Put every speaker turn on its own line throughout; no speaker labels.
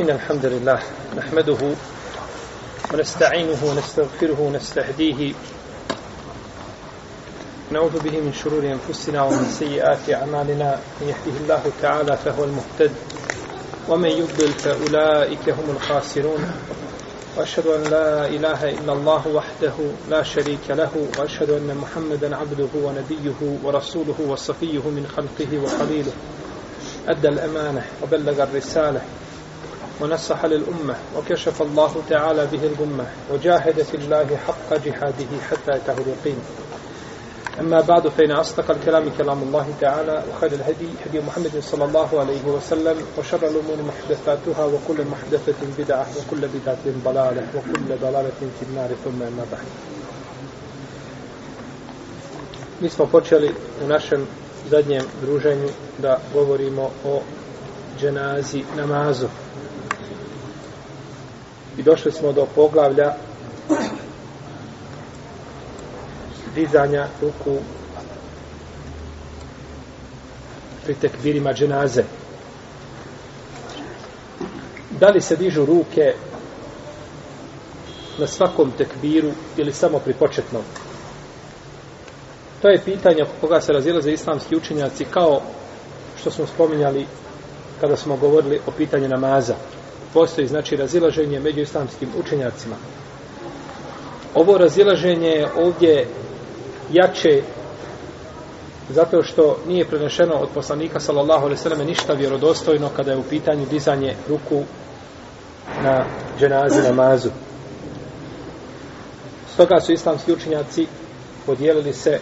إن الحمد لله نحمده ونستعينه ونستغفره ونستهديه. نعوذ به من شرور أنفسنا ومن سيئات أعمالنا. من يهده الله تعالى فهو المهتد ومن يضلل فأولئك هم الخاسرون. وأشهد أن لا إله إلا الله وحده لا شريك له وأشهد أن محمدا عبده ونبيه ورسوله وصفيه من خلقه وخليله. أدى الأمانة وبلغ الرسالة. ونصح للأمة وكشف الله تعالى به الغمة وجاهد في الله حق جهاده حتى أتاه اليقين أما بعد فإن أصدق الكلام كلام الله تعالى وخير الهدي هدي محمد صلى الله عليه وسلم وشر الأمور محدثاتها وكل محدثة بدعة وكل بدعة ضلالة وكل ضلالة في النار ثم أما بعد Mi smo počeli u našem zadnjem druženju da govorimo o dženazi namazu. I došli smo do poglavlja dizanja ruku pri tekbirima dženaze. Da li se dižu ruke na svakom tekbiru ili samo pri početnom? To je pitanje oko koga se razilaze islamski učenjaci kao što smo spominjali kada smo govorili o pitanju namaza. Postoji znači razilaženje među islamskim učenjacima. Ovo razilaženje je ovdje jače zato što nije prenešeno od poslanika sallallahu alejhi ve selleme ništa vjerodostojno kada je u pitanju dizanje ruku na dženazi namazu. Stoga su islamski učenjaci podijelili se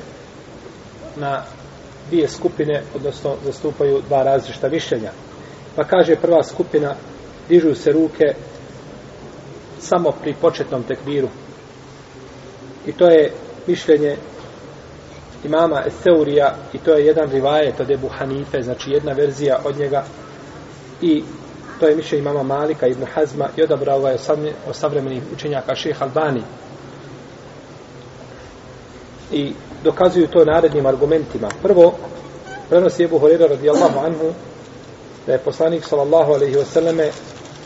na dvije skupine, odnosno zastupaju dva različita mišljenja. Pa kaže prva skupina, dižu se ruke samo pri početnom tekbiru. I to je mišljenje imama Eseurija i to je jedan rivajet od Ebu Hanife, znači jedna verzija od njega i to je mišljenje imama Malika ibn Hazma i odabrao ga je od savremenih učenjaka šeha Albani i dokazuju to narednim argumentima. Prvo, prenosi Ebu Horeira radijallahu anhu da je poslanik sallallahu alaihi wasallame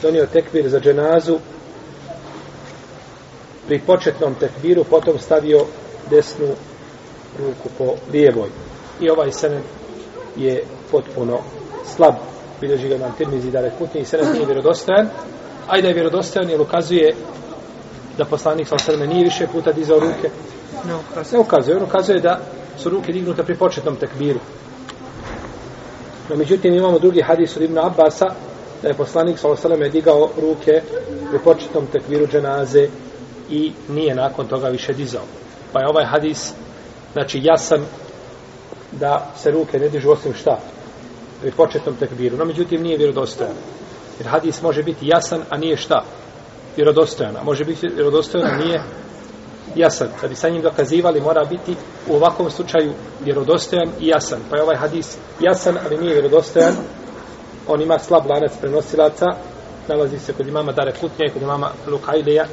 donio tekbir za dženazu pri početnom tekbiru potom stavio desnu ruku po lijevoj. I ovaj senet je potpuno slab. Bilježi ga nam Tirmizi da rekutni i senet nije vjerodostojan. A i da je vjerodostojan jer ukazuje da poslanik sallallahu alaihi nije više puta dizao ruke. Ne ukazuje. Ne ukazuje. On ukazuje da su ruke dignute pri početnom tekbiru. No, međutim, imamo drugi hadis od Ibn Abbasa, da je poslanik s.a.v. digao ruke u početnom tekviru dženaze i nije nakon toga više dizao. Pa je ovaj hadis, znači, jasan da se ruke ne dižu osim šta pri početnom tekbiru. No, međutim, nije vjerodostojan. Jer hadis može biti jasan, a nije šta? Vjerodostojan. A može biti vjerodostojan, a nije jasan. Da bi sa njim dokazivali, mora biti u ovakvom slučaju vjerodostojan i jasan. Pa je ovaj hadis jasan, ali nije vjerodostojan. On ima slab lanac prenosilaca. Nalazi se kod imama Dare Kutnija i kod imama Lukajleja,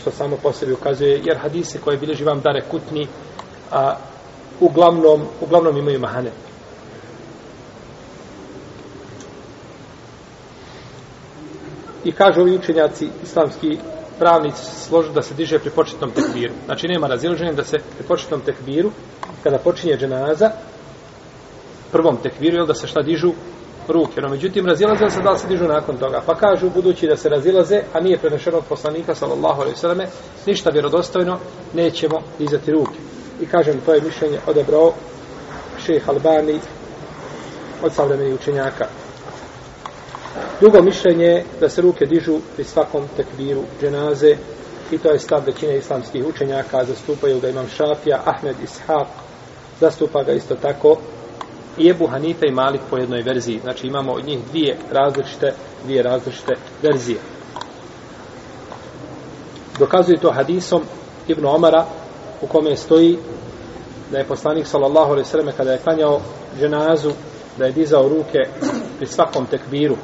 što samo po sebi ukazuje, jer hadise koje bilježi vam Dare Kutni, a, uglavnom, uglavnom imaju mahane. I kažu ovi učenjaci islamski pravnici složu da se diže pri početnom tekbiru. Znači nema razilaženja da se pri početnom tekbiru, kada počinje dženaza, prvom tekbiru, jel da se šta dižu ruke. No, međutim, razilaze se da se dižu nakon toga. Pa kažu, budući da se razilaze, a nije prenešeno od poslanika, sallallahu alaihi sallame, ništa vjerodostojno, nećemo dizati ruke. I kažem, to je mišljenje odebrao šejh Albani od savremenih učenjaka. Drugo mišljenje je da se ruke dižu pri svakom tekbiru dženaze i to je stav većine islamskih učenjaka, zastupaju ga imam Šafija, Ahmed Ishaq, zastupa ga isto tako i Ebu Hanife i Malik po jednoj verziji. Znači imamo od njih dvije različite, dvije različite verzije. Dokazuje to hadisom Ibn Omara u kome stoji da je poslanik sallallahu alejhi ve selleme kada je klanjao dženazu da je dizao ruke pri svakom tekbiru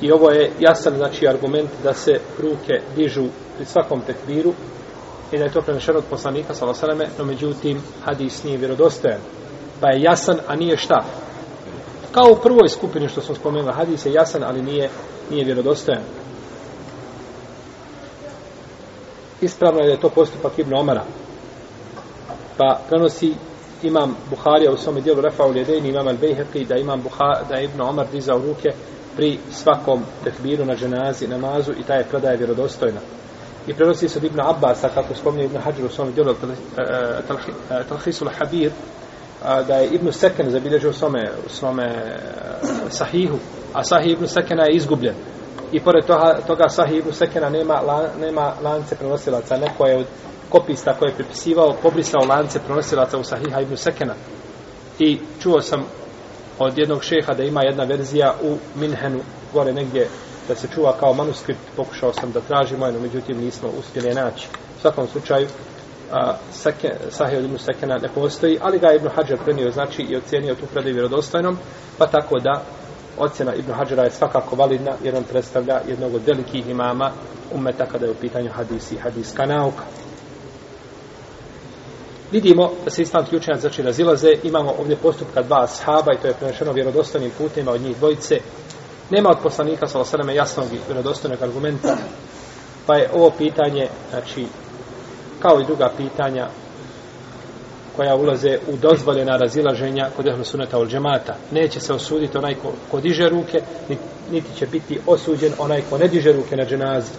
I ovo je jasan znači argument da se ruke dižu pri svakom tekbiru i da je to prenešeno od poslanika sallallahu alejhi ve selleme, no međutim hadis nije vjerodostojan. Pa je jasan, a nije šta? Kao u prvoj skupini što smo spomenuli, hadis je jasan, ali nije, nije vjerodostojan. Ispravno je da je to postupak Ibn Omara. Pa prenosi imam Buharija u svome dijelu Refa u Ljedeni, imam Al-Bejheqi, da imam Buha, da je Ibn Omar dizao ruke pri svakom tekbiru na ženazi, namazu i ta je predaja vjerodostojna. I prenosi se od Ibn Abbasa, kako spominje Ibn Hajar u svom dijelu Talhisul Habir, a, da je Ibn Seken zabilježio u svome, u svome eh, sahihu, a sahih Ibn Sekena je izgubljen. I pored toga, toga sahih Ibn Sekena nema, la, nema lance prenosilaca, neko je od kopista koje je pripisivao, pobrisao lance prenosilaca u sahiha Ibn Sekena. I čuo sam od jednog šeha da ima jedna verzija u Minhenu, gore negdje, da se čuva kao manuskript, pokušao sam da tražimo, no međutim nismo uspjeli naći. U svakom slučaju, a, Sahih od Ibn Sekena ne postoji, ali ga je Ibn Hajar prenio, znači, i ocjenio tu predaju vjerodostojnom, pa tako da ocjena Ibn Hajara je svakako validna, jer on predstavlja jednog od velikih imama umeta kada je u pitanju hadisi i hadiska nauka. Vidimo da se islamski učenjaci znači razilaze, imamo ovdje postupka dva ashaba i to je prenešeno vjerodostojnim putima od njih dvojice. Nema od poslanika sa osaname jasnog i vjerodostojnog argumenta, pa je ovo pitanje, znači, kao i druga pitanja koja ulaze u dozvoljena razilaženja kod ehlu suneta ul džemata. Neće se osuditi onaj ko, ko diže ruke, niti će biti osuđen onaj ko ne diže ruke na dženazi.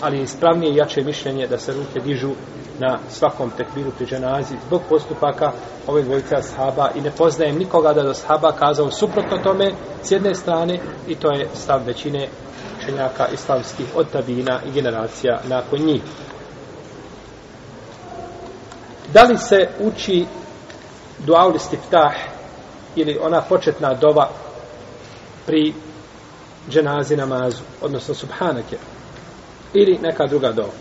Ali ispravnije i jače mišljenje da se ruke dižu na svakom tekbiru pri dženazi zbog postupaka ove dvojice ashaba i ne poznajem nikoga da je ashaba kazao suprotno tome s jedne strane i to je stav većine učenjaka islamskih od tabina i generacija nakon njih. Da li se uči duaul istiftah ili ona početna dova pri dženazi namazu, odnosno subhanake, ili neka druga dova.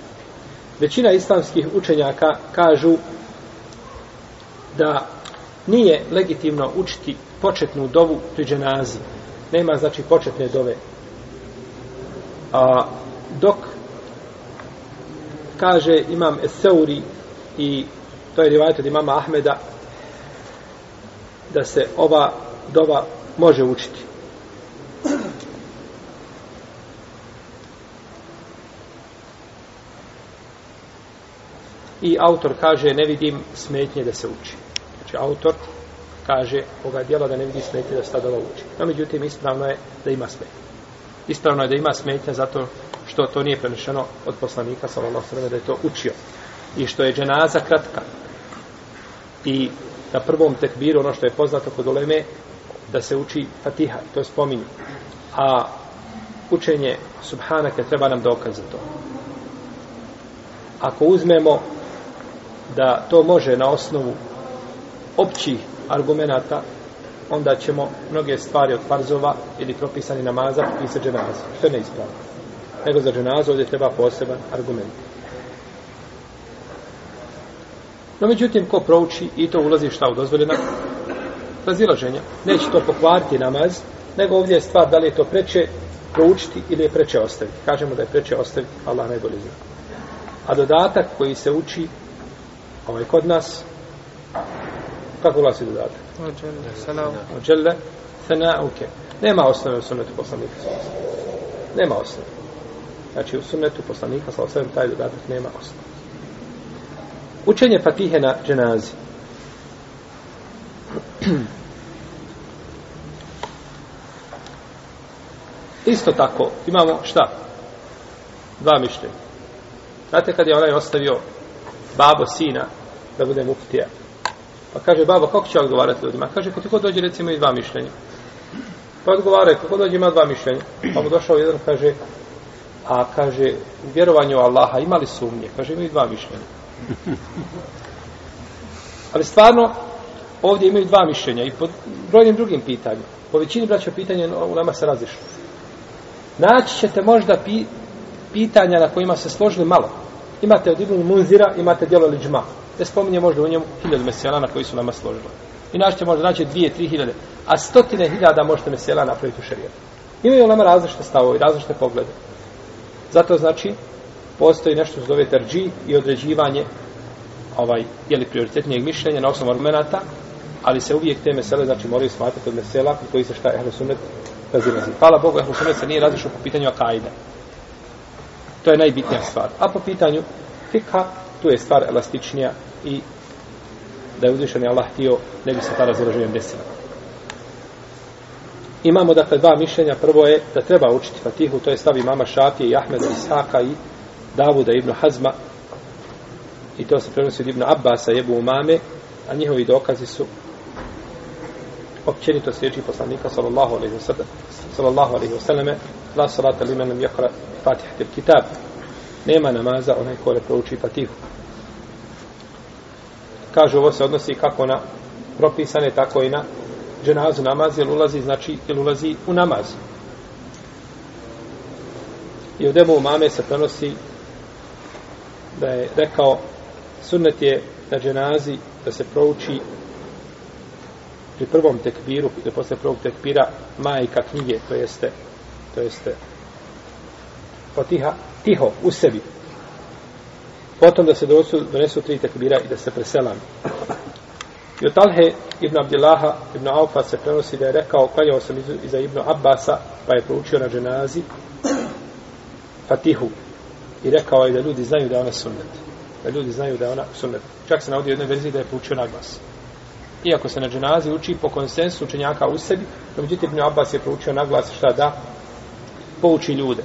Većina islamskih učenjaka kažu da nije legitimno učiti početnu dovu pri dženazi. Nema znači početne dove. A, dok kaže imam Eseuri i to je rivajet od imama Ahmeda da se ova dova može učiti. I autor kaže ne vidim smetnje da se uči. Znači autor kaže ovoga dijela da ne vidi smetnje da se ta dova uči. No međutim ispravno je da ima smetnje. Ispravno je da ima smetnje zato što to nije prenešeno od poslanika sallallahu alejhi da je to učio i što je dženaza kratka. I na prvom tekbiru ono što je poznato kod uleme da se uči fatiha, to je spominje. A učenje subhanake treba nam dokaz za to. Ako uzmemo da to može na osnovu općih argumenata onda ćemo mnoge stvari od farzova ili propisani namaza propisati dženazu, što je neispravno. Nego za dženazu ovdje treba poseban argument. No međutim, ko prouči i to ulazi šta u dozvoljena razilaženja, neće to pokvariti namaz, nego ovdje je stvar da li je to preče proučiti ili je preče ostaviti. Kažemo da je preče ostaviti, Allah najbolje zna. A dodatak koji se uči ovaj kod nas, kako glasi dodatak? Ođele, sanauke. Nema osnove u sunnetu poslanika. Nema osnove. Znači u sunnetu poslanika sa osnovim taj dodatak nema osnove. Učenje Fatihe na dženazi. Isto tako, imamo šta? Dva mišljenja. Znate kad je onaj ostavio babo sina da bude muftija? Pa kaže, babo, kako će odgovarati ljudima? Kaže, kako ti dođe, recimo, i dva mišljenja. Pa odgovaraju, pa kako dođe, ima dva mišljenja. Pa mu došao jedan, kaže, a kaže, vjerovanje u Allaha imali sumnje? Kaže, imaju dva mišljenja. Ali stvarno, ovdje imaju dva mišljenja i po brojnim drugim pitanjima. Po većini braća pitanja u nama se razišlo. Naći ćete možda pi, pitanja na kojima se složili malo. Imate od Ibn Munzira, imate djelo Liđma. Ne spominje možda u njemu hiljadu mesela na koji su nama složili. I naći ćete možda naći dvije, tri hiljade. A stotine hiljada možete mesela napraviti u šarijetu. Imaju nama različite stavove, različite poglede. Zato znači, postoji nešto što zove terđi i određivanje ovaj, jeli prioritetnijeg mišljenja na osnovu argumenta ali se uvijek te mesele, znači moraju smatrati od mesela kod koji se šta ehlu sunnet razilazi. Hvala Bogu, ehlu sunnet se nije razišao po pitanju akaida. To je najbitnija stvar. A po pitanju fikha, tu je stvar elastičnija i da je uzvišen Allah htio, ne bi se ta razilaženja desila. Imamo dakle dva mišljenja. Prvo je da treba učiti Fatihu, to je stavi mama Šafije i Ahmed Ishaka i Davuda ibn Hazma. I to se prenosi od ibn Abbasa i Ebu Umame, a njihovi dokazi su općenito sliječi poslanika sallallahu alaihi wasallam sallallahu alaihi wasallam la salata li menem jakra fatihatil kitab. Nema namaza onaj ko ne prouči Fatihu kažu ovo se odnosi kako na propisane tako i na dženazu. Namaz jer ulazi znači jer ulazi u namaz. I od Ebu Umame se prenosi da je rekao sunnet je na dženazi da se prouči pri prvom tekbiru, da posle prvog tekbira majka knjige, to jeste to jeste potiha, tiho, u sebi. Potom da se donesu, donesu tri tekbira i da se preselam. I od Talhe ibn Abdillaha ibn Aufa se prenosi da je rekao, klanjao sam iza ibn Abbasa, pa je proučio na dženazi Fatihu. I rekao je da ljudi znaju da je ona sunnet. Da ljudi znaju da je ona sunnet. Čak se navodi u jednoj verziji da je poučio na glas. Iako se na dženazi uči po konsensu učenjaka u sebi, no međutim ibn Abbas je proučio na glas šta da pouči ljude.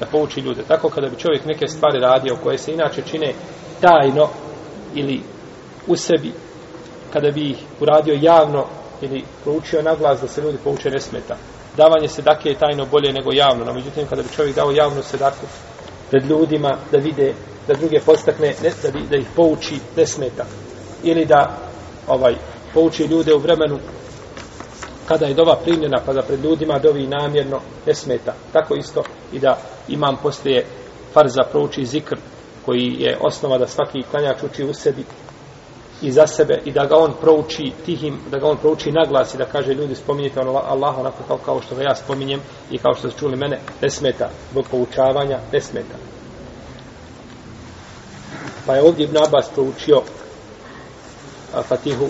Da pouči ljude. Tako kada bi čovjek neke stvari radio koje se inače čine tajno ili u sebi, kada bi ih uradio javno ili proučio na glas da se ljudi pouče ne smeta. Davanje sedake je tajno bolje nego javno, no međutim kada bi čovjek dao javnu sedaku pred ljudima da vide, da druge postakne, ne, da, da ih pouči ne smeta. Ili da ovaj pouči ljude u vremenu kada je dova primljena pa da pred ljudima dovi namjerno ne smeta. Tako isto i da imam poslije farza prouči zikr koji je osnova da svaki klanjač uči u sebi i za sebe i da ga on prouči tihim, da ga on prouči naglas i da kaže ljudi spominjite ono Allah onako kao, kao što ga ja spominjem i kao što su čuli mene, ne smeta. Zbog poučavanja, ne smeta. Pa je ovdje Ibn Abbas proučio a, Fatihu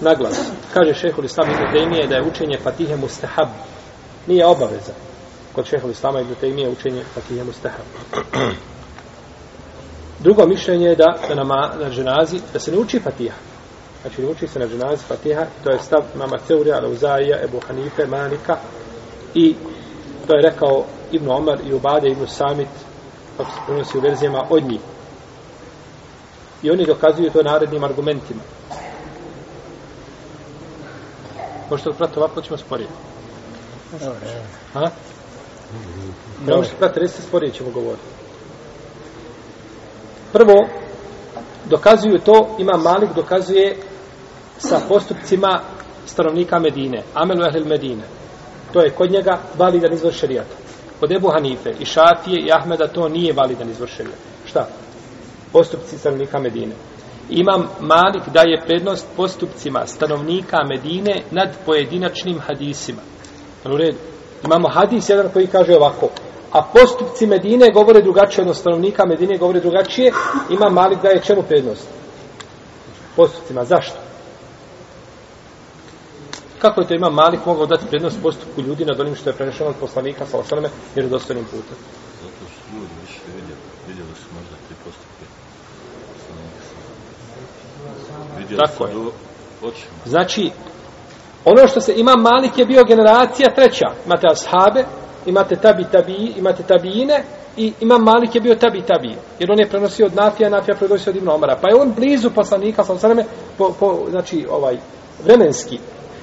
naglas. Kaže šehol Islam Ibn Taymiye da je učenje Fatihe mustahab nije obaveza. Kod šehol Islama Ibn Taymiye učenje Fatihe mustahab. Drugo mišljenje je da, da nama, na ženazi, da se ne uči fatiha. Znači, ne uči se na ženazi fatiha, to je stav mama Teurija, Lauzaija, Ebu Hanife, Manika i to je rekao Ibn Omar i Ubade, Ibn Samit, kako se prenosi u verzijama od njih. I oni dokazuju to narednim argumentima. Možete li prati ovako, ćemo sporiti. Ha? Ne možete prati, resite sporije ćemo govoriti. Prvo, dokazuju to, ima Malik dokazuje sa postupcima stanovnika Medine, Amelu Ehlil Medine. To je kod njega validan izvor šerijata. Kod Ebu Hanife i Šafije i Ahmeda to nije validan izvor šerijata. Šta? Postupci stanovnika Medine. Imam Malik daje prednost postupcima stanovnika Medine nad pojedinačnim hadisima. U redu. Imamo hadis jedan koji kaže ovako a postupci Medine govore drugačije, odnosno stanovnika Medine govore drugačije, ima Malik daje čemu prednost? Postupcima. Zašto? Kako je to ima Malik mogao dati prednost postupku ljudi nad onim što je prenešeno od poslanika sa osaleme jer dostojnim putem?
Zato su ljudi više vidjeli, vidjeli su možda te postupke. Vidjeli
Tako je.
do očima.
Znači, ono što se ima Malik je bio generacija treća. Imate ashabe, imate tabi tabi, imate tabijine i imam Malik je bio tabi tabi. Jer on je prenosio od Nafija, Nafija prenosio od Ibn Omara. Pa je on blizu poslanika, sa sveme, po, po, znači, ovaj, vremenski.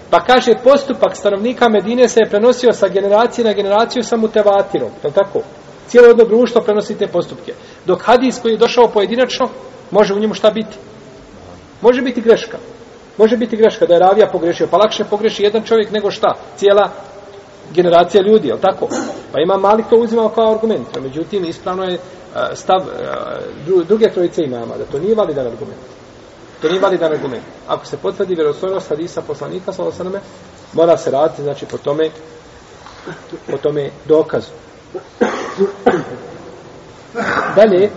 Pa kaže, postupak stanovnika Medine se je prenosio sa generacije na generaciju sa mutevatirom. Je li tako? Cijelo jedno društvo prenosi te postupke. Dok hadis koji je došao pojedinačno, može u njemu šta biti? Može biti greška. Može biti greška da je ravija pogrešio. Pa lakše pogreši jedan čovjek nego šta? Cijela generacija ljudi, je tako? Pa ima Malik to uzimao kao argument. No, međutim, ispravno je e, stav e, druge trojice imama, da to nije validan argument. To nije validan argument. Ako se potvrdi vjerostojnost hadisa poslanika, sa osaname, mora se raditi, znači, po tome, po tome dokazu. Dalje,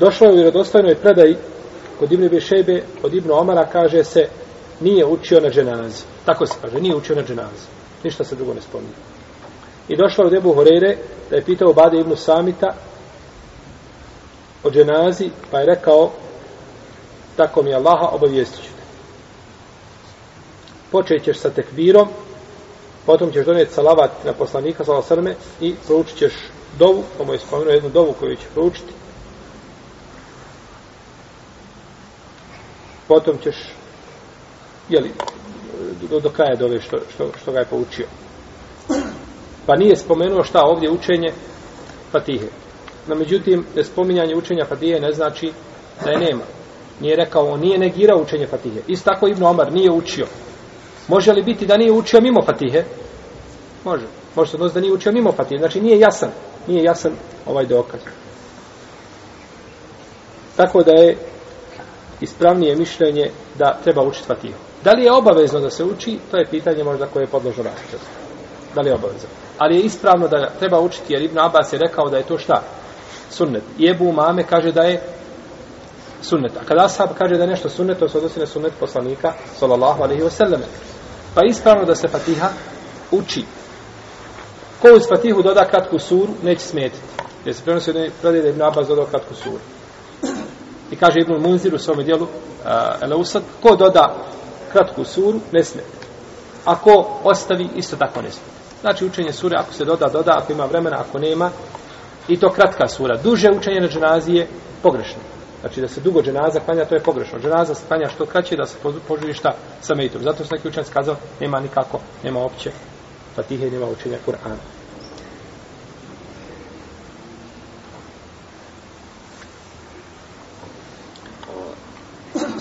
Došlo je u vjerodostojnoj predaji kod Ibn Bešebe, od Ibn Omara kaže se nije učio na dženazi. Tako se kaže, nije učio na dženazi. Ništa se drugo ne spominje. I došlo od Ebu Horeire da je pitao Bade Ibn Samita o dženazi, pa je rekao tako mi Allaha obavijestit ću te. Počet ćeš sa tekbirom, potom ćeš donijeti salavat na poslanika sallallahu i proučit ćeš dovu, to mu je spomenuo jednu dovu koju će proučiti. Potom ćeš jeli, do, do kraja dove što, što, što ga je poučio. Pa nije spomenuo šta ovdje učenje Fatihe. No, međutim, spominjanje učenja Fatihe ne znači da je nema. Nije rekao, on nije negirao učenje Fatihe. Isto tako Ibn Omar nije učio. Može li biti da nije učio mimo Fatihe? Može. Može se odnositi da nije učio mimo Fatihe. Znači nije jasan. Nije jasan ovaj dokaz. Tako da je ispravnije mišljenje da treba učiti Fatihu. Da li je obavezno da se uči, to je pitanje možda koje je podložno raspravu. Da li je obavezno? Ali je ispravno da treba učiti, jer Ibn Abbas je rekao da je to šta? Sunnet. I Ebu Mame kaže da je sunnet. A kada Ashab kaže da je nešto sunnet, to se odnosi na sunnet poslanika, sallallahu alaihi wa sallam. Pa je ispravno da se Fatiha uči. Ko uz Fatihu doda kratku suru, neće smetiti. Jer se prenosi od predaj da Ibn Abbas dodao kratku suru. I kaže Ibn Munzir u svome dijelu, eh, uh, Eleusad, ko doda kratku suru, ne smeta. Ako ostavi, isto tako ne smeta. Znači učenje sure, ako se doda, doda, ako ima vremena, ako nema, i to kratka sura. Duže učenje na dženazi je pogrešno. Znači da se dugo dženaza klanja, to je pogrešno. Dženaza se klanja što kraće da se požuri šta sa mejtom. Zato su neki učenci kazao, nema nikako, nema opće fatihe, nema učenja Kur'ana.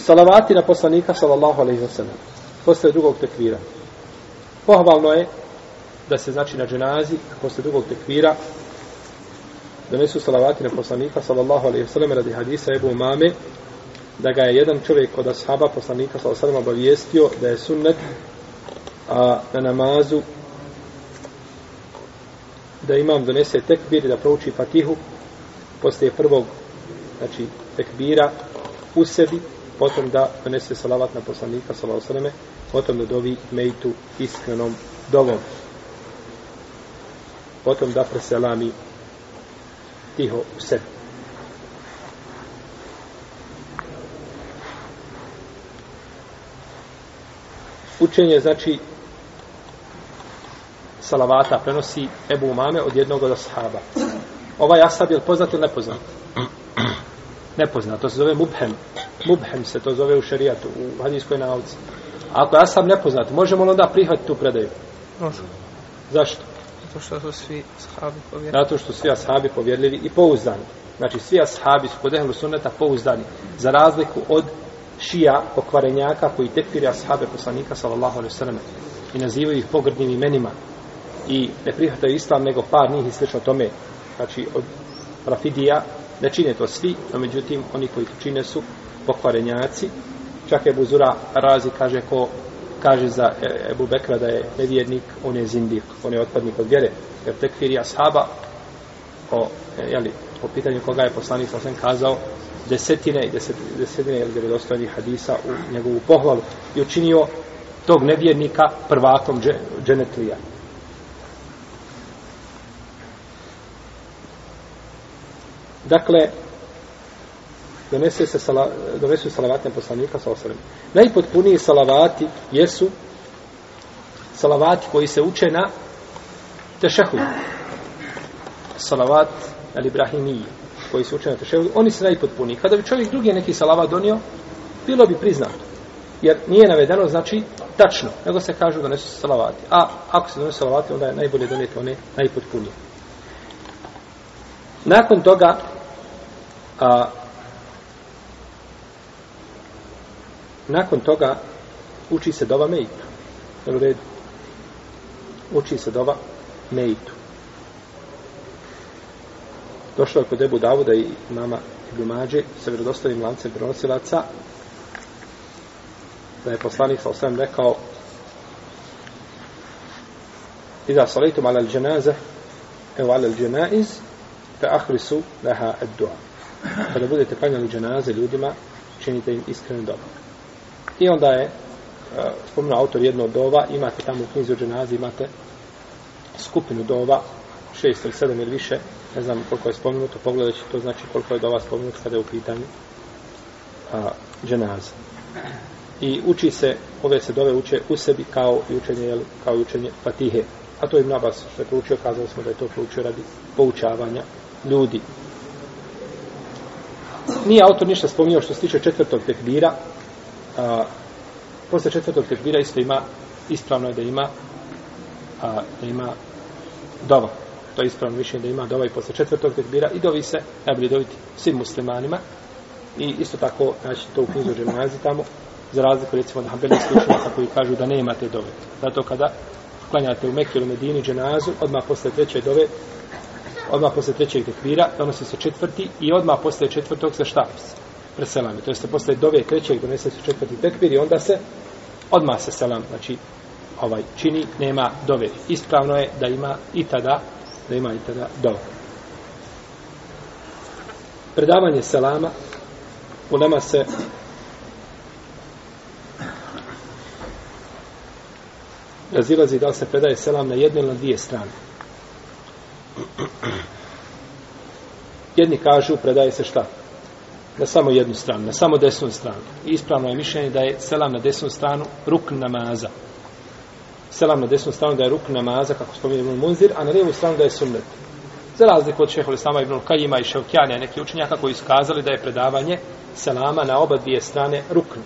Salavati na poslanika, sallallahu alaihi wa sallam posle drugog tekvira. Pohvalno je da se znači na dženazi posle drugog tekvira donesu salavati na poslanika sallallahu alaihi ve sellem radi hadisa Ebu Mame da ga je jedan čovjek od ashaba poslanika sallallahu alejhi ve obavijestio da je sunnet a na namazu da imam donese tekbir i da prouči Fatihu posle prvog znači tekbira u sebi potom da donese salavat na poslanika sallallahu alejhi ve potom da dovi mejtu iskrenom dovom. Potom da preselami tiho u sebi. Učenje znači salavata prenosi Ebu Umame od jednog od ashaba. Ovaj ashab je poznat ili nepoznat? Nepoznat, to se zove Mubhem. Mubhem se to zove u šerijatu, u hadijskoj nauci. Ako ja sam nepoznat, možemo li onda prihvatiti tu predaju?
Možemo.
Zašto?
Zato što su svi ashabi povjerljivi.
Zato što svi ashabi povjerljivi i pouzdani. Znači, svi ashabi su kod ehlu sunneta pouzdani. Za razliku od šija pokvarenjaka koji tekfiri ashabe poslanika, sallallahu alaihi sallam, i nazivaju ih pogrdnim imenima i ne prihvataju islam nego par njih i slično tome. Znači, od Rafidija ne čine to svi, no međutim, oni koji to čine su pokvarenjaci čak je Buzura razi kaže ko kaže za e- Ebu Bekra da je nevjernik, on je zindik, on je otpadnik od vjere. Jer tekfir je ashaba o, e, jeli, po pitanju koga je poslanik sam kazao desetine i deset, desetine jel, vjerodostojnih hadisa u njegovu pohvalu i učinio tog nevjernika prvakom dženetlija. Dakle, donese se sala, donesu salavatne poslanika sa osrem. Najpotpuniji salavati jesu salavati koji se uče na tešehu. Salavat al-Ibrahimiji koji se uče na tešehu. Oni su najpotpuniji. Kada bi čovjek drugi neki salavat donio, bilo bi priznato. Jer nije navedeno, znači, tačno. Nego se kažu da nesu salavati. A ako se donesu salavati, onda je najbolje donijeti one najpotpunije. Nakon toga, a, Nakon toga uči se dova mejtu. Jel u redu? Uči se dova mejtu. Došlo je kod Ebu Davuda i mama Ibn Mađe sa vjerodostavim lancem prenosilaca da je poslanik sa osvijem rekao Iza salaitum ala al-đenaze evo ala al-đenaiz fe ahrisu leha ad-dua. Pa kada budete klanjali dženaze ljudima, činite im iskreno dobro. I onda je, e, spomenuo autor jedno od dova, imate tamo u knjizi o dženazi, imate skupinu dova, šest ili sedam ili više, ne znam koliko je spomenuto, pogledajući to znači koliko je dova spomenuto kada je u pitanju a, dženaza. I uči se, ove se dove uče u sebi kao i učenje, jel, kao i učenje Fatihe. A to je Nabas što je proučio, kazali smo da je to proučio radi poučavanja ljudi. Nije autor ništa spominjao što se tiče četvrtog tekbira. A, posle četvrtog tekbira isto ima, ispravno je da ima a, da ima dova. To je ispravno mišljenje da ima dova i posle četvrtog tekbira i dovi se, najbolje doviti svim muslimanima. I isto tako, znači to u knjizu džemazi tamo, za razliku recimo od hambelijski učenjaka koji kažu da nema te dove. Zato kada klanjate u Mekiju ili Medini dženazu, odmah posle treće dove, odmah posle trećeg tekvira, donosi se četvrti i odmah posle četvrtog se šta? Preselame. To jeste posle dove trećeg donese se četvrti tekvir i onda se odmah se selam, znači ovaj čini, nema dove. Ispravno je da ima i tada, da ima i tada dove. Predavanje selama u nama se razilazi da li se predaje selam na jedne ili na dvije strane. Jedni kažu predaje se šta? Na samo jednu stranu, na samo desnu stranu. I ispravno je mišljenje da je selam na desnu stranu rukn namaza. Selam na desnu stranu da je rukn namaza, kako spominje Ibn Munzir, a na lijevu stranu da je sunnet. Za razliku od šehovi Islama Ibn Kajima i Ševkjane, neki učenjaka koji su kazali da je predavanje selama na oba dvije strane rukn.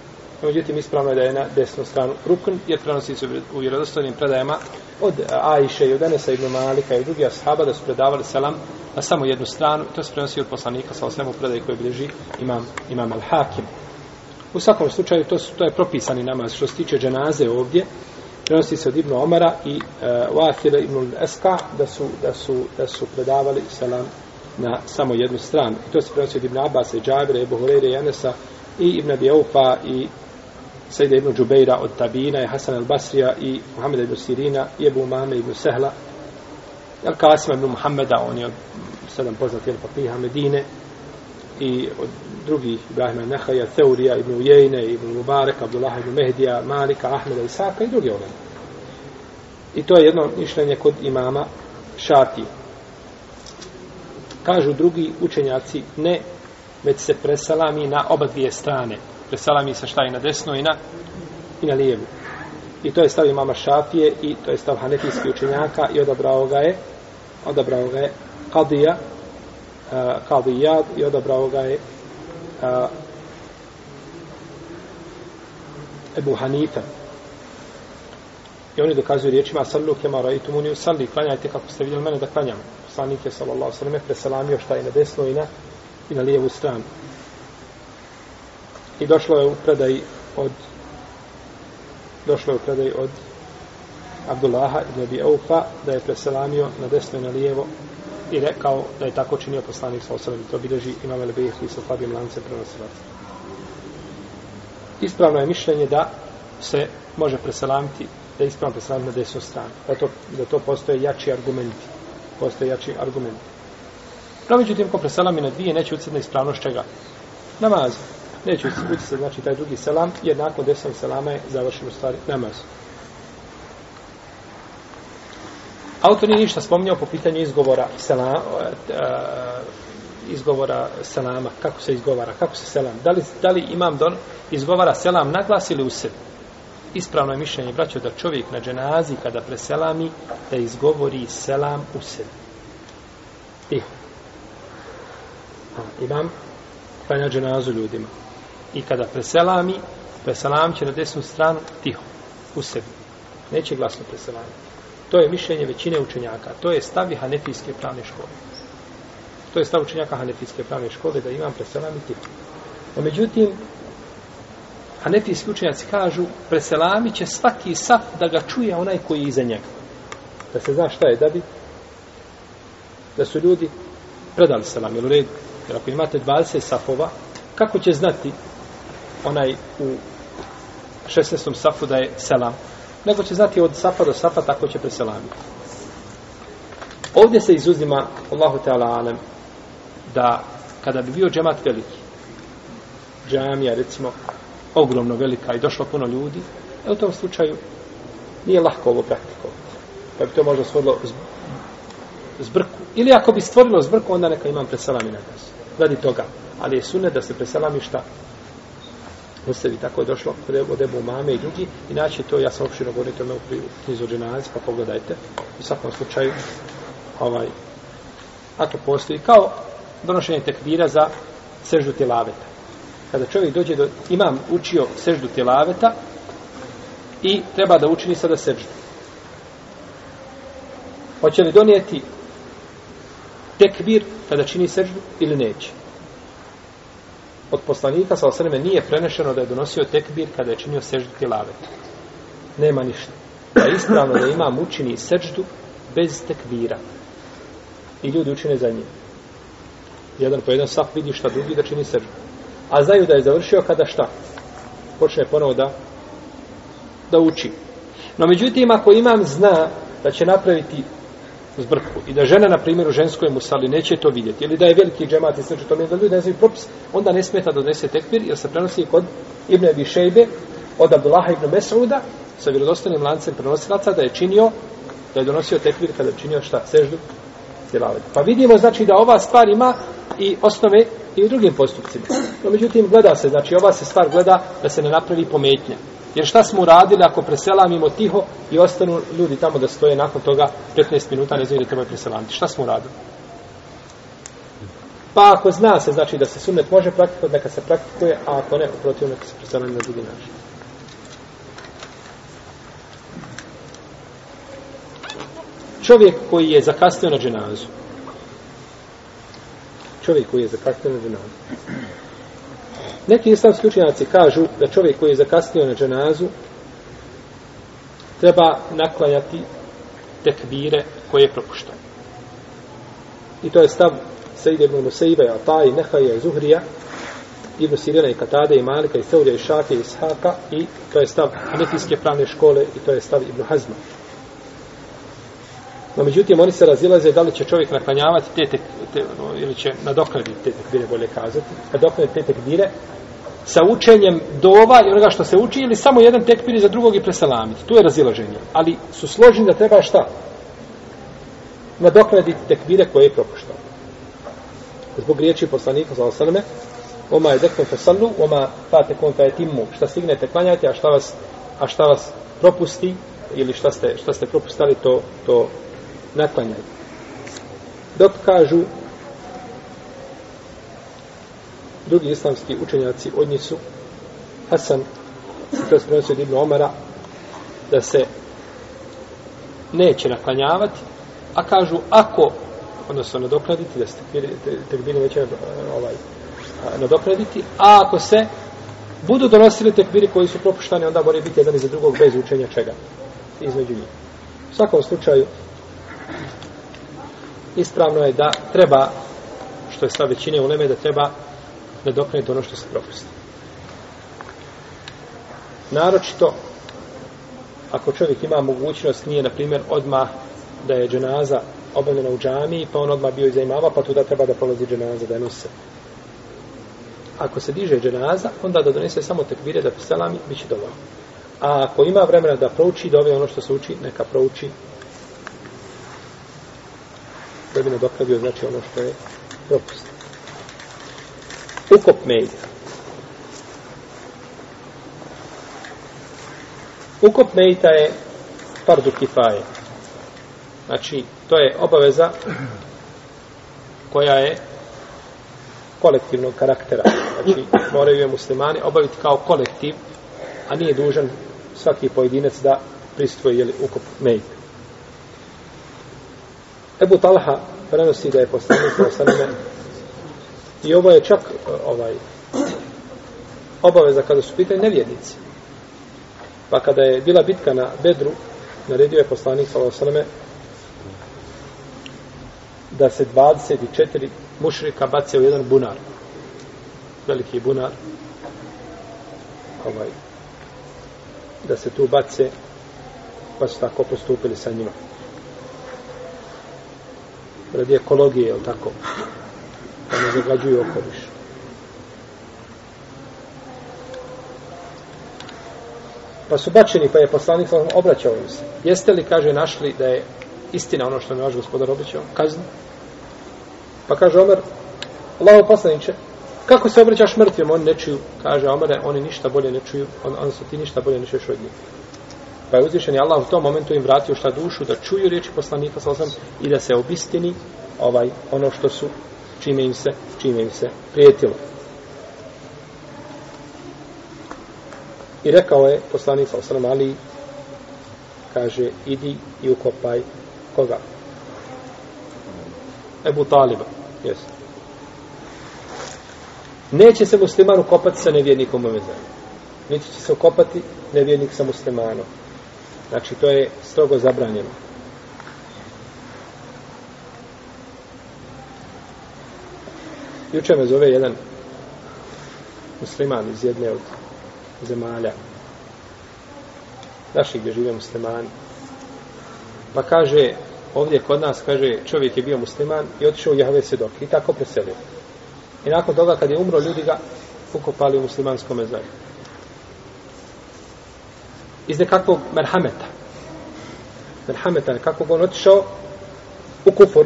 Međutim, ispravno je da je na desnu stranu rukn, jer prenosi se u vjerodostojnim predajama od Ajše i od Enesa ibn Malika i drugi drugih ashaba da su predavali selam na samo jednu stranu. To se prenosi od poslanika sa osvemu predaje koje bilježi imam, imam al-Hakim. U svakom slučaju, to, su, to je propisani namaz. Što se tiče dženaze ovdje, prenosi se od Ibn Omara i e, Wafila ibn Eska da su, da, su, da su predavali selam na samo jednu stranu. I to se prenosi od Ibn Abbas i Džabira, Ebu Hureyre i Anesa i Ibn Abijaufa i Sejda ibn Đubeira od Tabina Hasan al-Basrija i Muhammeda ibn Sirina i Ebu ibn Sehla i Al-Kasima ibn Muhammeda, on je od sedam poznati al-Faqiha Medine i od drugih Ibrahima Nehaja, Teurija ibn Ujejne, ibn Mubarek, Abdullah ibn Mehdija, Malika, Ahmeda, Isaka i drugi ovdje. I to je jedno mišljenje kod imama Šatije. Kažu drugi učenjaci, ne, već se presalami na oba dvije strane presalami se šta i na desno i na, i na lijevu. I to je stav imama Šafije i to je stav hanefijskih učenjaka i odabrao ga je odabrao ga je Kadija uh, Kadijad i odabrao ga je uh, Ebu Hanife i oni dokazuju riječima sallu kema raitu muniju salli klanjajte kako ste vidjeli mene da klanjam poslanik je sallallahu sallam preselamio šta je na desno i na, i na lijevu stranu. I došlo je u predaj od došlo je u predaj od Abdullaha i Abi Aufa da je preselamio na desno i na lijevo i rekao da je tako činio poslanik sa osrem. To bilježi imam el Bejh i sa Fabijom Lance prenosilac. Ispravno je mišljenje da se može preselamiti, da je ispravno preselamiti na desnu stranu. Da to, da to postoje jači argumenti. Postoje jači argumenti. No, međutim, ko preselami na dvije, neće uceti na ispravnost čega? Namaza neće utjecati znači taj drugi selam, jer nakon desnog selama je završen u stvari namaz. Autor nije ništa spominjao po pitanju izgovora selama, uh, e, e, izgovora selama, kako se izgovara, kako se selam, da li, da li imam don izgovara selam na glas ili u sebi. Ispravno je mišljenje, braćo, da čovjek na dženazi kada preselami, da izgovori selam u sebi. Tiho. Imam pa klanja dženazu ljudima i kada preselami, preselam će na desnu stranu tiho, u sebi. Neće glasno preselami. To je mišljenje većine učenjaka. To je stavi hanefijske pravne škole. To je stav učenjaka hanefijske pravne škole da imam preselami tiho. No, međutim, hanefijski učenjaci kažu preselami će svaki saf da ga čuje onaj koji je iza njega. Da se zna šta je, da bi da su ljudi predali selam, jel u redu? Jer ako imate 20 safova, kako će znati onaj u 16. safu da je selam. Nego će znati od safa do safa tako će preselamiti. Ovdje se izuzima Allahu Teala Alem da kada bi bio džemat veliki, džamija recimo ogromno velika i došlo puno ljudi, e u tom slučaju nije lahko ovo praktikovati. Pa bi to možda stvorilo zbrku. Ili ako bi stvorilo zbrku, onda neka imam preselami na nas. Radi toga. Ali je sunet da se preselami šta? Ostavi tako je došlo od Ebu Mame i drugi. Inače to, ja sam opširno govorio tome u knjizu Dženaz, pa pogledajte. U svakom slučaju, ovaj, ako postoji, kao donošenje tekbira za seždu tjelaveta. Kada čovjek dođe do, imam učio seždu tjelaveta i treba da učini sada seždu. Hoće li donijeti tekbir kada čini seždu ili neće? Od poslanika sa osreme nije prenešeno da je donosio tekbir kada je činio seždu tjelaveta. Nema ništa. Pa je ispravno da imam učini seždu bez tekbira. I ljudi učine za njim. Jedan po jedan saf vidi šta drugi da čini seždu. A znaju da je završio kada šta? Počne ponovo da da uči. No međutim, ako imam zna da će napraviti zbrku i da žena, na primjer, u ženskoj musali neće to vidjeti, ili da je veliki džemat i sveće to ne da ljudi ne znaju propis, onda ne smeta da donese tekbir, jer se prenosi kod Ibn Abi Šejbe od Abdullaha ibn Mesauda sa vjerodostanim lancem prenosilaca da je činio, da je donosio tekbir kada je činio šta? Seždu tilavet. Pa vidimo, znači, da ova stvar ima i osnove i u drugim postupcima. No, međutim, gleda se, znači, ova se stvar gleda da se ne napravi pometnja. Jer šta smo uradili ako preselamimo tiho i ostanu ljudi tamo da stoje nakon toga 15 minuta, ne znaju da trebaju preselamiti. Šta smo uradili? Pa ako zna se, znači da se sunnet može praktikovati, neka se praktikuje, a ako ne, protiv neka se preselami na drugi način. Čovjek koji je zakasnio na dženazu. Čovjek koji je zakasnio na dženazu. Neki islamski učenjaci kažu da čovjek koji je zakasnio na dženazu treba naklanjati tekbire koje je propuštao. I to je stav Sejde ibn Musaiba i Nehaja i Zuhrija, Ibn Sirina i Katade i Malika i Seurija i Šake i Ishaka i to je stav Hanefijske pravne škole i to je stav Ibn Hazma. No, međutim, oni se razilaze da li će čovjek naklanjavati te, te, te ili će nadoknaditi te tekbire, bolje kazati, nadoknaditi te tekbire sa učenjem dova i onoga što se uči ili samo jedan tekbir za drugog i preselamiti. Tu je razilaženje. Ali su složeni da treba šta? Nadoknaditi tekbire koje je propuštao. Zbog riječi poslanika za osaleme, Oma je dekon fesallu, oma fate kon fa etimmu. Šta stignete, klanjati, a šta vas, a šta vas propusti, ili šta ste, šta ste propustali, to, to naklanjajte. Dok kažu drugi islamski učenjaci od njih su Hasan, to je prenosio od Ibn Omara, da se neće naklanjavati, a kažu ako, odnosno nadoknaditi, da se tekbiri neće eh, ovaj, eh, nadoknaditi, a ako se budu donosili tekbiri koji su propuštani, onda moraju biti jedan iza drugog bez učenja čega između njih. U svakom slučaju, ispravno je da treba, što je stav većine u Leme, da treba nadoknaditi ono što se propusti. Naročito, ako čovjek ima mogućnost, nije, na primjer, odmah da je dženaza obavljena u džamiji, pa on odmah bio iza imama, pa tuda treba da prolazi dženaza, da je nose. Ako se diže dženaza, onda da donese samo tekbire da selami, bit će dovoljno. A ako ima vremena da prouči, da ono što se uči, neka prouči da bi nadoknadio, znači ono što je propust ukop mejta. Ukop mejta je fardu kifaje. Znači, to je obaveza koja je kolektivnog karaktera. Znači, moraju je muslimani obaviti kao kolektiv, a nije dužan svaki pojedinac da pristvoje jeli, ukop mejta. Ebu Talha prenosi da je poslanik poslanik I ovo je čak ovaj obaveza kada su pitanje nevjednici. Pa kada je bila bitka na Bedru, naredio je poslanik Salosaleme da se 24 mušrika bace u jedan bunar. Veliki bunar. Ovaj, da se tu bace pa su tako postupili sa njima. Radi ekologije, je tako? Ne zagađuju okoliš. Pa su bačeni, pa je poslanik obraćao im se. Jeste li, kaže, našli da je istina ono što mi vaš gospodar obećao? Kaznu. Pa kaže Omer, Allaho poslaniće, kako se obraćaš mrtvim? Oni ne čuju. Kaže Omer, oni ništa bolje ne čuju, on, on su ti ništa bolje ne čuješ od njih. Pa je uzvišen je Allah u tom momentu im vratio šta dušu, da čuju riječi poslanika sa i da se obistini ovaj, ono što su, čime im se, čime im se prijetilo. I rekao je poslanik sallam Ali, kaže, idi i ukopaj koga? Ebu Taliba, jes. Neće se musliman ukopati sa nevjernikom u mezaru. Niti će se ukopati nevjernik sa muslimanom. Znači, to je strogo zabranjeno. Juče me zove jedan musliman iz jedne od zemalja naši gdje žive muslimani. Pa kaže, ovdje kod nas, kaže, čovjek je bio musliman i otišao u Jahve Sedok i tako preselio. I nakon toga, kad je umro, ljudi ga ukopali u muslimanskom mezaju. Iz nekakvog merhameta. Merhameta, nekakvog on otišao u kufur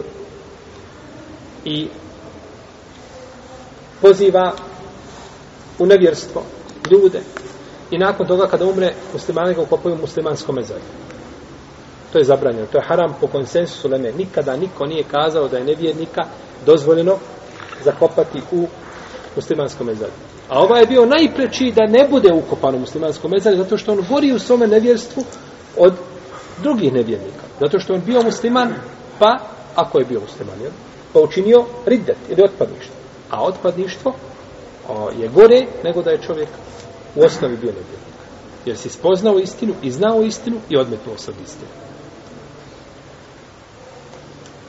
i poziva u nevjerstvo ljude i nakon toga kada umre muslimani ga ukopaju u muslimanskom mezaju. To je zabranjeno. To je haram po konsensusu leme. Nikada niko nije kazao da je nevjernika dozvoljeno zakopati u muslimanskom mezaju. A ovaj je bio najpreči da ne bude ukopan u muslimanskom mezaju zato što on gori u svome nevjerstvu od drugih nevjernika. Zato što on bio musliman, pa, ako je bio musliman, jel? pa učinio riddet ili otpadništvo. A otpadništvo o, je gore nego da je čovjek u osnovi bio nevjernik. Jer si spoznao istinu i znao istinu i odmetnuo se od istinu.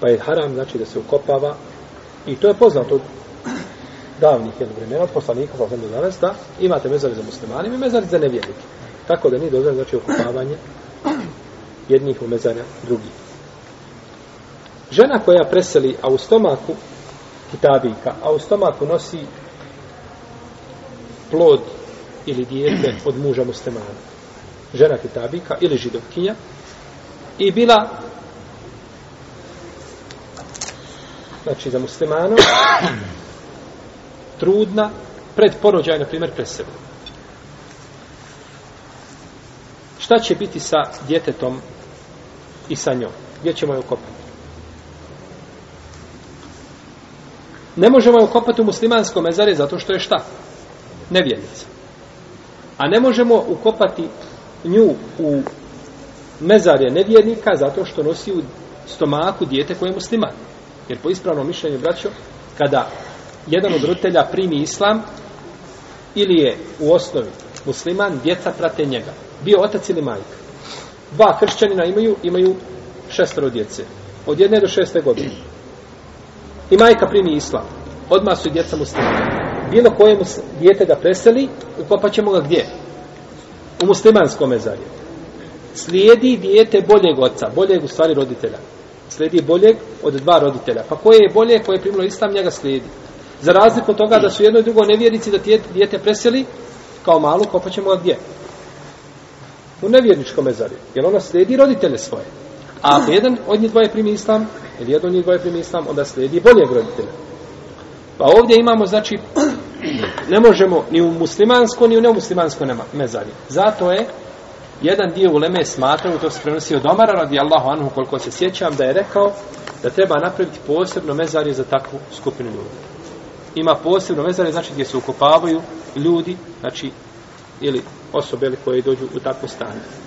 Pa je haram, znači, da se ukopava i to je poznato od davnih jednog vremena, od poslanika, pa do danas, da imate mezari za muslimanima i mezari za nevjernike. Tako da nije dozvoljeno, znači, ukopavanje jednih u mezarja drugih. Žena koja preseli, a u stomaku tabika, a u stomaku nosi plod ili dijete od muža muslimana. Žena kitabika ili židovkinja i bila znači za muslimanom trudna pred porođaj, na primjer, presebe. Šta će biti sa djetetom i sa njom? Gdje ćemo je ukopati? Ne možemo je ukopati u muslimanskom mezare zato što je šta? Nevjernica. A ne možemo ukopati nju u mezarje nevjernika zato što nosi u stomaku dijete koje je musliman. Jer po ispravnom mišljenju, braćo, kada jedan od roditelja primi islam ili je u osnovi musliman, djeca prate njega. Bio otac ili majka. Dva kršćanina imaju, imaju šestero djece. Od jedne do šeste godine. I majka primi islam. Odmah su i djeca muslimani. Bilo koje djete da preseli, ukopat ćemo ga gdje? U muslimanskom mezarju. Slijedi dijete boljeg oca, boljeg u stvari roditelja. Slijedi boljeg od dva roditelja. Pa koje je bolje, koje je primilo islam, njega slijedi. Za razliku od toga da su jedno i drugo nevjernici da dijete preseli, kao malu, kopat ćemo ga gdje? U nevjerničkom mezarju. Jer ona slijedi roditelje svoje. A ako jedan od njih dvoje primi islam, ili jedan od njih dvoje primi islam, onda slijedi boljeg roditelja. Pa ovdje imamo, znači, ne možemo ni u muslimansko, ni u nemuslimansko mezari. Zato je jedan dio u Leme smatrao, to se prenosi od Omara, radi Allahu anhu, koliko se sjećam, da je rekao da treba napraviti posebno mezarje za takvu skupinu ljudi. Ima posebno mezarje, znači gdje se ukopavaju ljudi, znači, ili osobe ili koje dođu u takvo stanje.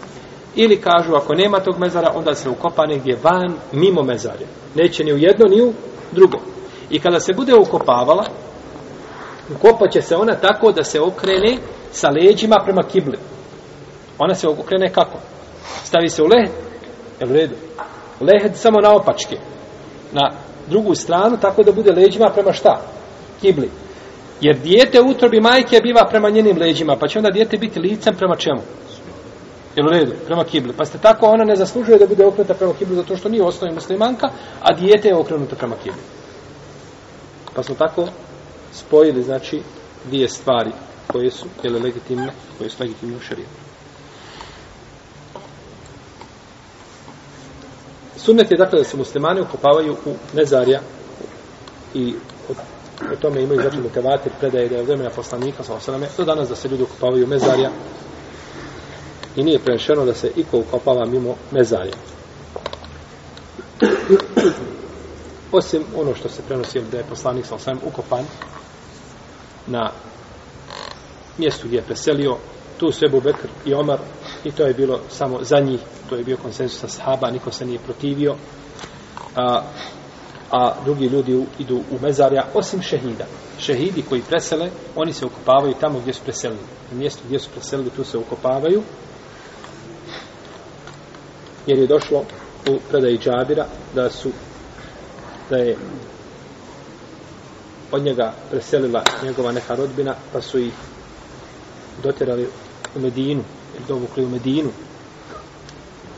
Ili kažu, ako nema tog mezara, onda se ukopa negdje van, mimo mezare. Neće ni u jedno, ni u drugo. I kada se bude ukopavala, ukopaće se ona tako da se okrene sa leđima prema kibli. Ona se okrene kako? Stavi se u lehed, je u redu. Lehed samo na opačke. Na drugu stranu, tako da bude leđima prema šta? Kibli. Jer dijete u utrobi majke biva prema njenim leđima, pa će onda dijete biti licem prema čemu? Jel u redu? Prema kibli. Pa ste tako, ona ne zaslužuje da bude okrenuta prema kibli zato što nije osnovi muslimanka, a dijete je okrenuto prema kibli. Pa smo tako spojili, znači, dvije stvari koje su, jel, legitimne, koje su legitimne u šarijetu. Sunnet je dakle da se muslimani ukopavaju u mezarja i o, o tome imaju znači mutevatir predaje da je od vremena poslanika sa osrame do danas da se ljudi ukopavaju u mezarja i nije prenešeno da se iko ukopava mimo mezarja. Osim ono što se prenosi da je poslanik sa osvijem ukopan na mjestu gdje je preselio tu su Ebu Bekr i Omar i to je bilo samo za njih, to je bio konsensus sa sahaba, niko se nije protivio, a, a drugi ljudi u, idu u mezarja, osim šehida. Šehidi koji presele, oni se ukopavaju tamo gdje su preselili. Na mjestu gdje su preselili, tu se ukopavaju, jer je došlo u predaji Džabira da su da je od njega preselila njegova neka rodbina, pa su ih dotjerali u Medinu, ili dovukli u Medinu,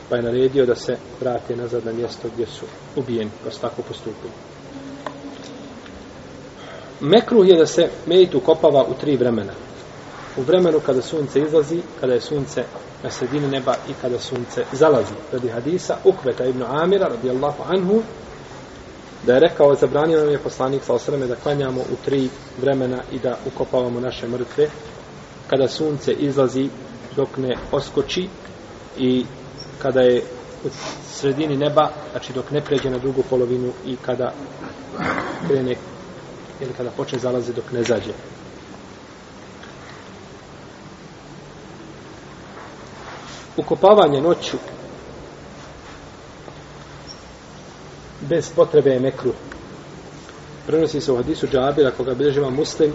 pa je naredio da se vrate nazad na mjesto gdje su ubijeni, pa su tako postupili. Mekruh je da se mejit ukopava u tri vremena. U vremenu kada sunce izlazi, kada je sunce na sredini neba i kada sunce zalazi. Radi hadisa Ukveta ibn Amira, radijallahu anhu, da je rekao, zabranio nam je poslanik sa osreme da klanjamo u tri vremena i da ukopavamo naše mrtve, kada sunce izlazi dok ne oskoči i kada je u sredini neba, znači dok ne pređe na drugu polovinu i kada krene ili kada počne zalazi dok ne zađe. Ukopavanje noću bez potrebe je mekru. Prenosi se u hadisu džabira koga bilježiva muslim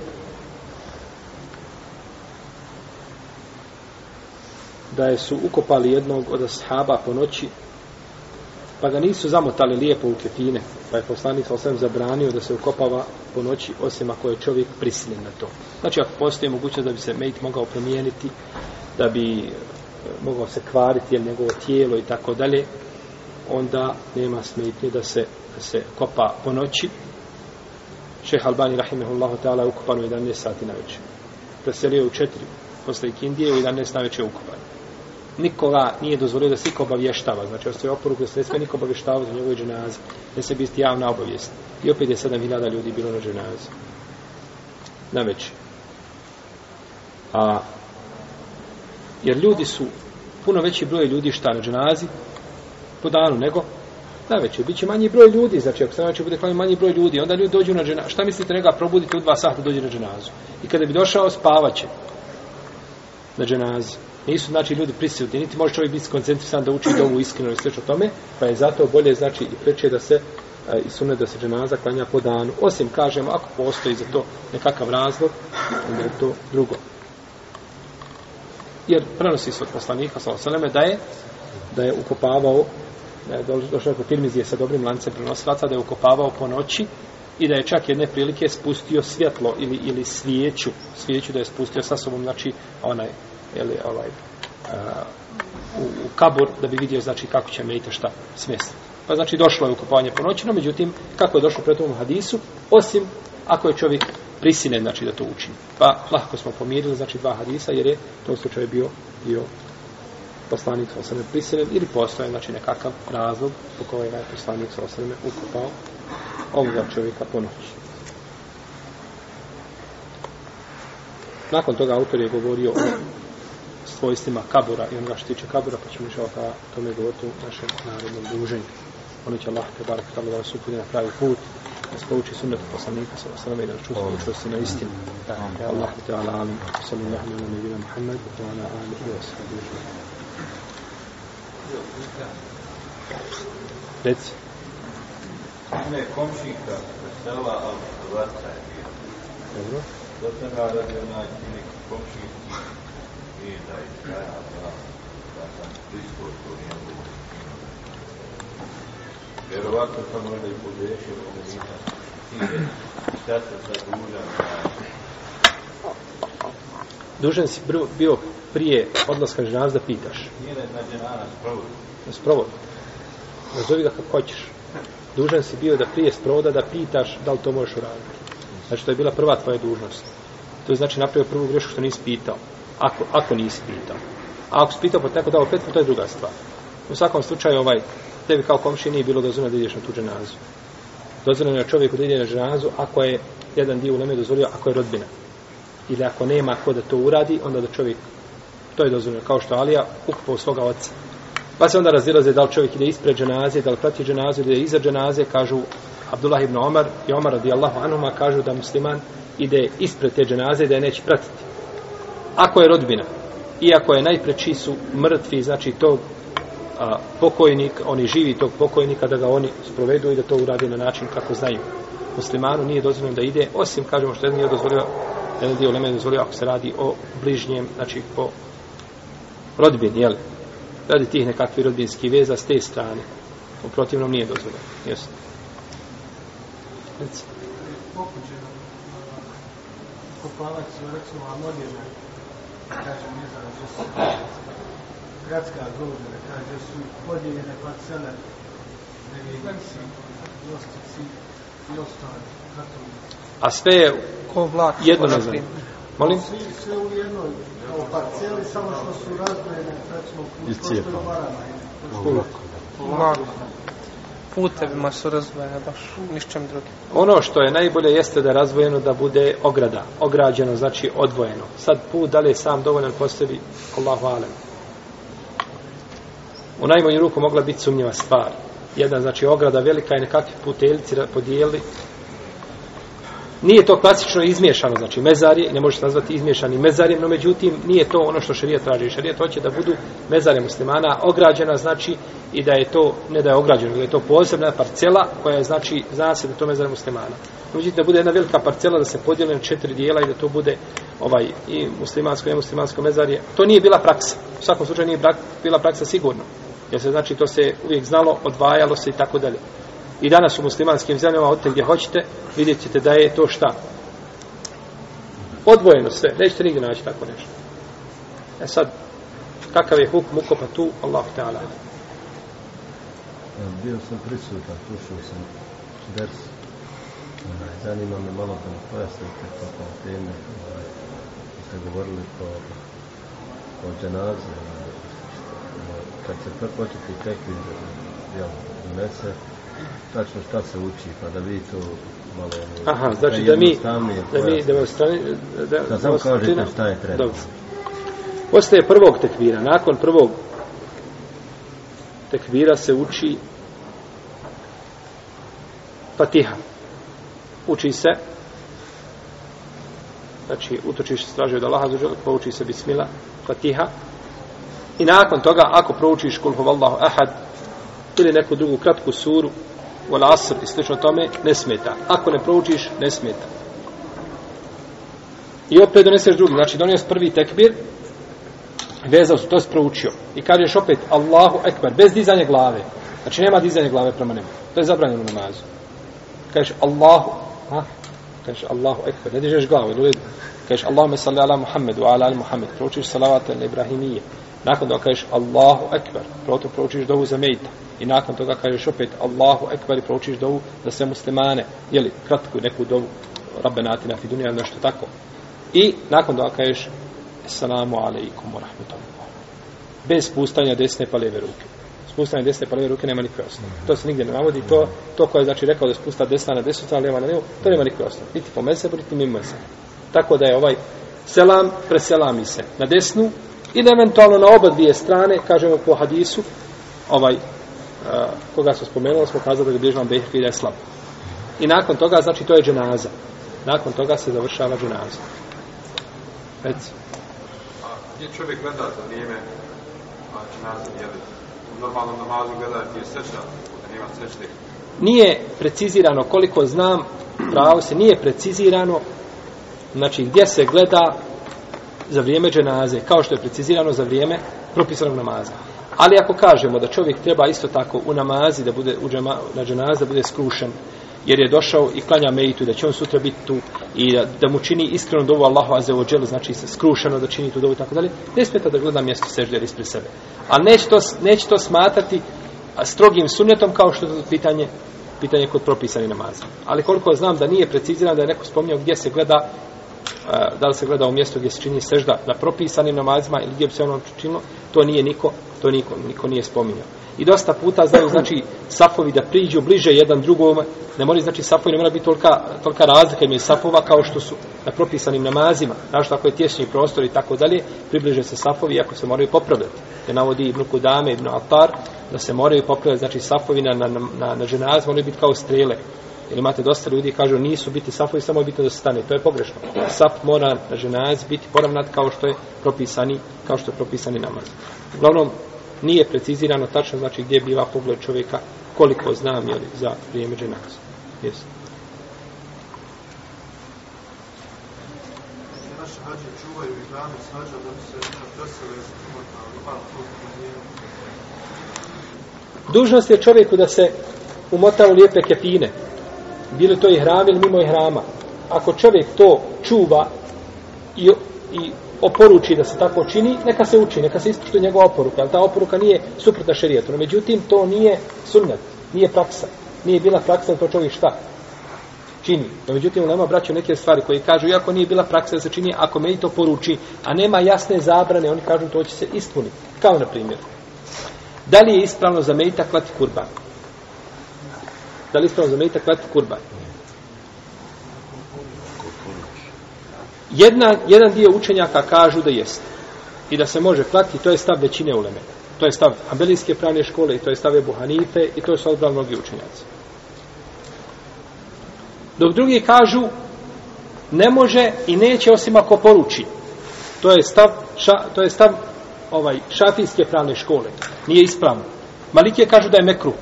da je su ukopali jednog od ashaba po noći, pa ga nisu zamotali lijepo u kefine, pa je poslanik sam zabranio da se ukopava po noći, osim ako je čovjek prisiljen na to. Znači, ako postoji mogućnost da bi se mejt mogao promijeniti, da bi mogao se kvariti, jer njegovo tijelo i tako dalje, onda nema smetnje da se, da se kopa po noći. Šeha Albani, rahimehullahu ta'ala, je ukopan u 11 sati na večer. Preselio u 4 posle ikindije, u 11 na večer ukopan nikoga nije dozvolio da se iko obavještava. Znači, ostaje oporuku da se ne sve niko obavještava za njegove dženaze. Ne se biti javna obavijest. I opet je 7000 ljudi bilo na dženazu. Na večer. A, jer ljudi su, puno veći broj ljudi šta na dženazi, po danu nego, na već. Biće manji broj ljudi, znači ako se znači bude klanio manji broj ljudi, onda ljudi dođu na dženazu. Šta mislite njega probudite u dva sata dođe na dženazu? I kada bi došao, spavaće na dženazi. Nisu, znači, ljudi prisutni, niti može čovjek biti skoncentrisan da uči dovu iskreno i sve o tome, pa je zato bolje, znači, i preče da se e, i sunet da se dženaza klanja po danu. Osim, kažemo, ako postoji za to nekakav razlog, onda je to drugo. Jer prenosi se od poslanika, sallallahu da je, da je ukopavao, da je došao kod Tirmizije sa dobrim lancem prenosilaca, da je ukopavao po noći i da je čak jedne prilike spustio svjetlo ili, ili svijeću, svijeću da je spustio sa sobom, znači, onaj, ili, ovaj, a, u, u kabur da bi vidio znači kako će mejte šta smjestiti. Pa znači došlo je ukopavanje po noći, no međutim kako je došlo pre tom hadisu, osim ako je čovjek prisine, znači da to učini. Pa lahko smo pomirili znači dva hadisa jer je to slučaj bio bio poslanik sa osrme prisilen ili postoje znači nekakav razlog po kojem je poslanik sa osrme ukopao ovoga čovjeka po noći. Nakon toga autor je govorio o svojstvima kabura i onoga što tiče kabura, pa ćemo išao ta tome govoriti u našem narodnom druženju. Ono će Allah, te barak, tamo da vas upudi na pravi put, da se pouči sunnetu poslanika, sa osrame i da čustvo učvrsti na istinu. Allah, te ala alim, sallallahu ala nebina Muhammed, wa ala alim, i osrame. Reci.
Ne, komšika, sela, ali vrta je bio.
Dobro.
Do toga radi onaj neki komšik i da je kraja da, da sam blisko to njegovo Vjerovatno sam možda i pogrešio, nisam stigao. Šta se sad dužan
Dužan si bio prije odlaska na ženaz da pitaš.
Nije na ženana sprovod.
Sprovod. Nazovi ga kako hoćeš. Dužan si bio da prije sprovoda da pitaš da li to možeš uraditi. Znači, to je bila prva tvoja dužnost. To je znači napravio prvu grešku što nisi pitao. Ako, ako nisi pitao. A ako si pitao pa tako dao petvu, to je druga stvar. U svakom slučaju, ovaj, tebi kao komši nije bilo dozvoljeno da ideš na tu dženazu. Dozvoljeno je čovjeku da ide na dženazu ako je jedan dio uleme dozvolio, ako je rodbina. Ili ako nema ko da to uradi, onda da čovjek, to je dozvoljeno, kao što Alija ukupao svoga oca. Pa se onda razilaze da li čovjek ide ispred dženaze, da li prati dženaze, da iza dženaze, kažu Abdullah ibn Omar i Omar radijallahu anuma kažu da musliman ide ispred te dženaze da je neće pratiti. Ako je rodbina, iako je najpreči su mrtvi, znači tog a, pokojnik, oni živi tog pokojnika, da ga oni sprovedu i da to uradi na način kako znaju. Muslimanu nije dozvoljeno da ide, osim, kažemo, što jedan nije dozvolio, jedan dio leme je dozvolio ako se radi o bližnjem, znači po rodbini, jel? Radi tih nekakvi rodbinskih veza s te strane. U protivnom nije dozvoljeno. Jesu. Reci.
Kopalac, recimo amonijene kažem ne znam gradska groža da kaže su podijeljene parcele nevjednici gnostici i ostali katolici
A sve je
Ko vlak.
jedno
na
ne znam.
primjer.
Molim?
svi sve u jednoj kao parceli samo što su razdvojene recimo u što je
cijepa.
barama
Vlak. Putevima su razdvojene baš, nišćem drugim.
Ono što je najbolje jeste da je razvojeno da bude ograda, ograđeno, znači odvojeno. Sad put, da li je sam dovoljan po sebi, Allahu alem. U najmanju ruku mogla biti sumnjiva stvar. Jedna, znači, ograda velika i nekakvi puteljici podijeli. Nije to klasično izmiješano, znači mezarje, ne može se nazvati izmiješani mezarjem, no međutim nije to ono što šarija traži. Šarija hoće da budu mezarje muslimana ograđena, znači i da je to, ne da je ograđeno, da je to posebna parcela koja je, znači, zna se da je to mezarje muslimana. Međutim, da bude jedna velika parcela, da se podijeli na četiri dijela i da to bude ovaj i muslimansko i muslimansko mezarje. To nije bila praksa. U svakom slučaju nije brak, bila praksa sigurno. Jer se znači to se uvijek znalo, odvajalo se i tako dalje. I danas u muslimanskim zemljama, odte gdje hoćete, vidjet ćete da je to šta? Odvojeno sve. Nećete nigdje naći tako nešto. E sad, kakav je hukm ukopa tu, Allah ta'ala.
ala. Bio sam prisutan, slušao sam ders. Zanima me malo da mi pojasnite po kao teme. Ste govorili o, o dženaze, Kad se početi tekvir jel, donese, tačno šta se uči, pa da vi to malo...
Aha, znači da mi, da mi
pojasnite.
demonstrani, da,
Da samo kažete šta je treba.
Dobro. Postaje prvog tekvira. Nakon prvog tekvira se uči Fatiha. Uči se znači utočiš se traži od Allaha za pa uči se Bismillah, Fatiha. I nakon toga, ako proučiš Kul huvallahu ahad ili neku drugu kratku suru, wal asr i slično tome, ne smeta. Ako ne proučiš, ne smeta. I opet doneseš drugi. Znači, donijes prvi tekbir, vezao se, to si proučio. I kažeš opet Allahu Ekber, bez dizanja glave. Znači, nema dizanja glave prema nebu. To je zabranjeno u namazu. Kažeš Allahu, ha? Kažeš Allahu Ekber, ne dižeš glavu, ili Kažeš Allahumma salli ala Muhammedu, ala ali Muhammed, proučiš salavate na Ibrahimije. Nakon toga kažeš Allahu Ekber, proto proučiš dovu za Mejta. I nakon toga kažeš opet Allahu Ekber i proučiš dovu za sve muslimane. Jeli, kratku neku dovu, Rabbena atina fidunija, nešto tako. I nakon toga kažeš Assalamu alaikum wa rahmatullah. Bez spustanja desne pa leve ruke. Spustanje desne pa leve ruke nema nikakve osnove. To se nigdje ne navodi. To, to koje je znači rekao da spusta desna na desnu stranu, leva na lijevu, to nema nikakve osnove. Niti po mesebu, niti mimo mesebu. Tako da je ovaj selam, preselami se na desnu ili eventualno na oba dvije strane, kažemo po hadisu, ovaj, a, koga smo spomenuli, smo kazali da ga bilježno Behri da je slab. I nakon toga, znači, to je dženaza. Nakon toga se završava dženaza. Reci.
A gdje čovjek gleda za vrijeme a dženaze, je li u normalnom namazu gleda gdje je seča, da nema sečne.
Nije precizirano koliko znam, pravo se nije precizirano znači gdje se gleda za vrijeme dženaze, kao što je precizirano za vrijeme propisanog namaza. Ali ako kažemo da čovjek treba isto tako u namazi da bude u džema, na dženazi da bude skrušen, jer je došao i klanja meitu i da će on sutra biti tu i da, da mu čini iskreno dovu Allahu azze wa znači skrušeno da čini tu dovu i tako dalje, ne smeta da gleda mjesto sežde ispred sebe. Ali neće to, neće to smatrati a, strogim sunnetom kao što je to pitanje pitanje kod propisani namaza. Ali koliko znam da nije precizirano da je neko spomnio gdje se gleda da li se gleda u mjestu gdje se čini sežda na propisanim namazima ili gdje bi se ono činilo, to nije niko, to niko, niko nije spominjao. I dosta puta znaju, znači, safovi da priđu bliže jedan drugom, ne mora znači safovi, ne mora biti tolika, tolika razlika između safova kao što su na propisanim namazima, znači, tako je tjesni prostor i tako dalje, približe se safovi iako se moraju popravljati. Je navodi Ibn Kudame, Ibn Atar, da se moraju popravljati, znači safovi na, na, na, na ženaz moraju biti kao strele. Jer imate dosta ljudi kažu nisu biti safovi, samo je bitno da se stane. To je pogrešno. Saf mora na ženajac biti poravnat kao što je propisani, kao što je propisani namaz. Uglavnom, nije precizirano tačno znači gdje biva pogled čovjeka koliko znam je za vrijeme dženaza. Yes.
Naše hađe čuvaju i hranu s da bi se vesele
Dužnost je čovjeku da se umota u lijepe kefine. Bili to i hram ili mimo i hrama. Ako čovjek to čuva i, i oporuči da se tako čini, neka se uči, neka se ispoštuje njegova oporuka, ali ta oporuka nije suprotna šerijetu. No, međutim, to nije sunnet, nije praksa. Nije bila praksa da to čovjek šta? Čini. No, međutim, u nama braću neke stvari koje kažu, iako nije bila praksa da se čini, ako meni to poruči, a nema jasne zabrane, oni kažu to će se ispuniti. Kao na primjer. Da li je ispravno za medita klati kurban? Da li je ispravno za metak klati kurban? Jedna, jedan dio učenjaka kažu da jeste. I da se može klati, to je stav većine uleme. To je stav Ambelijske pravne škole i to je stav Ebu Hanife i to su odbrali mnogi učenjaci. Dok drugi kažu ne može i neće osim ako poruči. To je stav, ša, to je stav ovaj šafijske pravne škole. Nije ispravno. Malikije kažu da je mekru.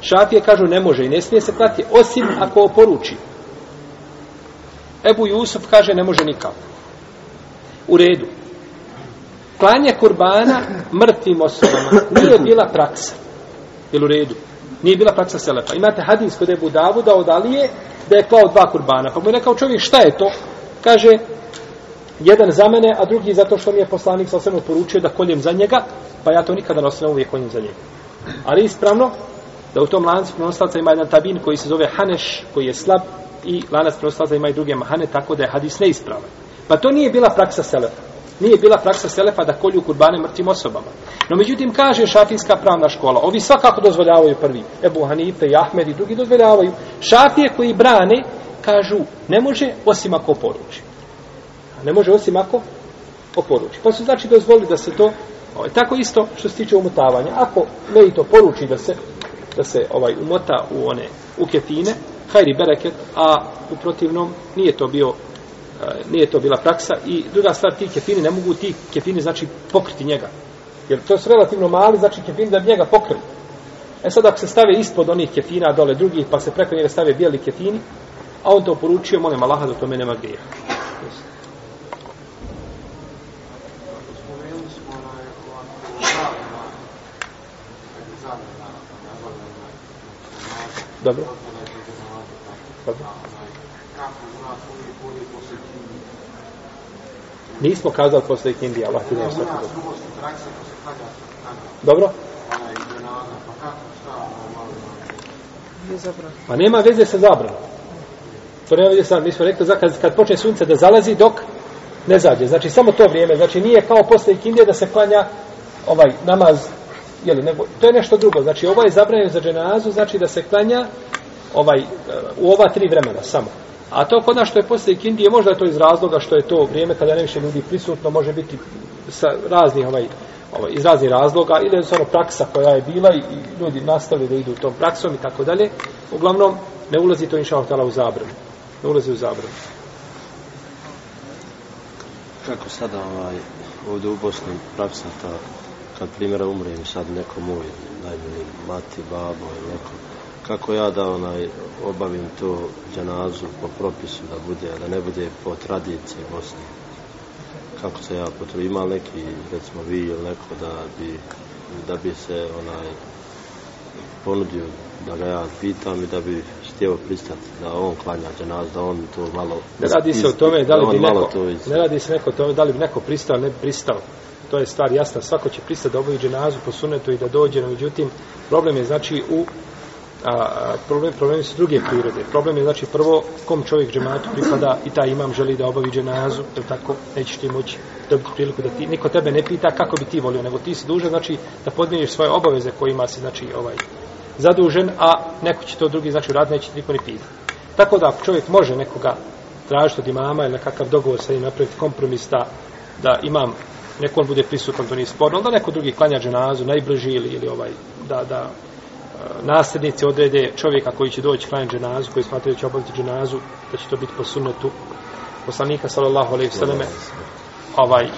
Šafije kažu ne može i ne smije se klati osim ako oporuči. Ebu Jusuf kaže ne može nikako. U redu. Klanje kurbana mrtvim osobama nije bila praksa. Jel u redu? Nije bila praksa Selefa. Imate hadis kod Ebu Davuda od Alije da je klao dva kurbana. Pa mu je rekao čovjek šta je to? Kaže jedan za mene, a drugi zato što mi je poslanik sa svemu poručio da koljem za njega, pa ja to nikada nosim uvijek koljem za njega. Ali ispravno da u tom lancu prenoslaca ima jedan tabin koji se zove Haneš, koji je slab, i lanac prenoslaca ima i druge mahane, tako da je hadis neispravan. Pa to nije bila praksa Selefa. Nije bila praksa Selefa da kolju kurbane mrtvim osobama. No međutim, kaže šafijska pravna škola, ovi svakako dozvoljavaju prvi, Ebu Hanife i Ahmed i drugi dozvoljavaju. Šafije koji brane, kažu, ne može osim ako poruči. Ne može osim ako oporuči. Pa su znači dozvolili da se to, ovaj, tako isto što se tiče umotavanja. Ako ne i to poruči da se, da se ovaj umota u one u kefine, hajri bereket, a u protivnom nije to bio e, nije to bila praksa i druga stvar, ti kefini ne mogu ti kefini znači pokriti njega. Jer to su relativno mali, znači kefini da bi njega pokrili. E sad ako se stave ispod onih kefina dole drugih, pa se preko njega stave bijeli kefini, a on to poručio, molim Allaha da tome nema grijeha. Dobro. Nismo kazali posle ikindije, Allah ti nema svaki dobro. Dobro? Pa nema veze sa zabranom. To nema veze sa, mi smo rekli, kad, kad počne sunce da zalazi, dok ne zađe. Znači, samo to vrijeme. Znači, nije kao posle ikindije da se klanja ovaj namaz, jeli, nego, to je nešto drugo. Znači, ovo je zabranjeno za dženazu, znači da se klanja ovaj, eh, u ova tri vremena samo. A to kod nas što je posle ikindije, možda je to iz razloga što je to vrijeme kada ne više ljudi prisutno, može biti sa raznih, ovaj, ovaj, iz raznih razloga, ili je ono praksa koja je bila i, i ljudi nastavili da idu tom praksom i tako dalje. Uglavnom, ne ulazi to inša Allah u zabranu. Ne ulazi u zabranu.
Kako sada ovaj, ovdje u Bosni praksa ta, kad primjera umrijem sad neko moj, najbolji mati, babo ili neko, kako ja da onaj obavim to džanazu po propisu da bude, da ne bude po tradiciji Bosne. Kako se ja potrebu, ima neki, recimo vi ili neko da bi, da bi se onaj ponudio da ga ja pitam i da bi htio pristati da on klanja džanazu, da on to malo...
Ne radi se o tome da li bi neko, ne radi se neko o tome da li bi neko pristao, ne bi pristao. To je stvar jasna, svako će pristati da obavi dženazu po sunetu i da dođe, no međutim, problem je znači u a, problem, problem, problemi su druge prirode. Problem je znači prvo kom čovjek džematu pripada i taj imam želi da obavi dženazu, to tako, nećeš ti moći dobiti priliku da ti, niko tebe ne pita kako bi ti volio, nego ti si dužan znači da podmijeniš svoje obaveze kojima si znači ovaj zadužen, a neko će to drugi znači rad neće niko ni pita. Tako da čovjek može nekoga tražiti od imama ili nekakav dogovor sa njim napraviti kompromis da, da imam neko on bude prisutan, to nije sporno, onda neko drugi klanja dženazu, najbrži ili, ili ovaj, da, da e, nasljednici odrede čovjeka koji će doći klanjati dženazu, koji smatraju da će obaviti dženazu, da će to biti po sunnetu poslanika, sallallahu alaihi selleme ovaj,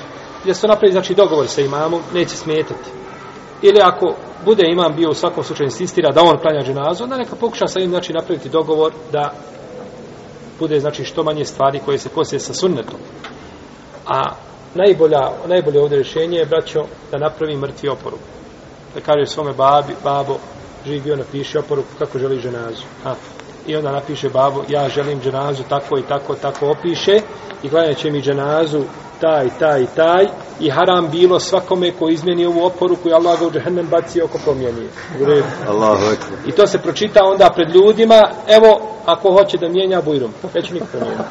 gdje se to napravi, znači, dogovor sa imamom, neće smetati. Ili ako bude imam bio u svakom slučaju insistira da on klanja dženazu, onda neka pokuša sa njim, znači, napraviti dogovor da bude, znači, što manje stvari koje se kose sa sunnetom. A najbolja, najbolje ovdje rješenje je, braćo, da napravi mrtvi oporuku. Da kaže svome babi, babo, živi bio, napiši oporuku kako želi ženazu. A, I onda napiše babo, ja želim dženazu tako i tako, tako opiše i gledat će mi dženazu taj, taj, taj i haram bilo svakome ko izmeni ovu oporuku i Allah ga u džehennem baci oko promijeni. I to se pročita onda pred ljudima, evo, ako hoće da mijenja bujrum, neće niko promijeniti.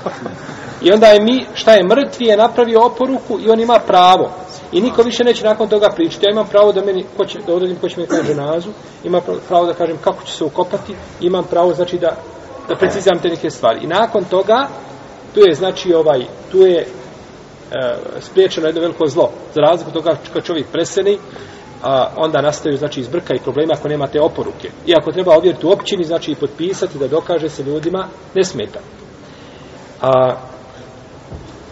I onda je mi, šta je mrtvi, je napravio oporuku i on ima pravo. I niko više neće nakon toga pričati. Ja imam pravo da meni, ko će, da odredim ko će mi kaže nazu, imam pravo da kažem kako će se ukopati, imam pravo, znači, da, da precizam te neke stvari. I nakon toga, tu je, znači, ovaj, tu je e, spriječeno jedno veliko zlo. Za razliku toga kad čovjek preseni, a onda nastaju znači izbrka i problema ako nema te oporuke. I ako treba ovjeriti u općini, znači i potpisati da dokaže se ljudima, ne smeta. A,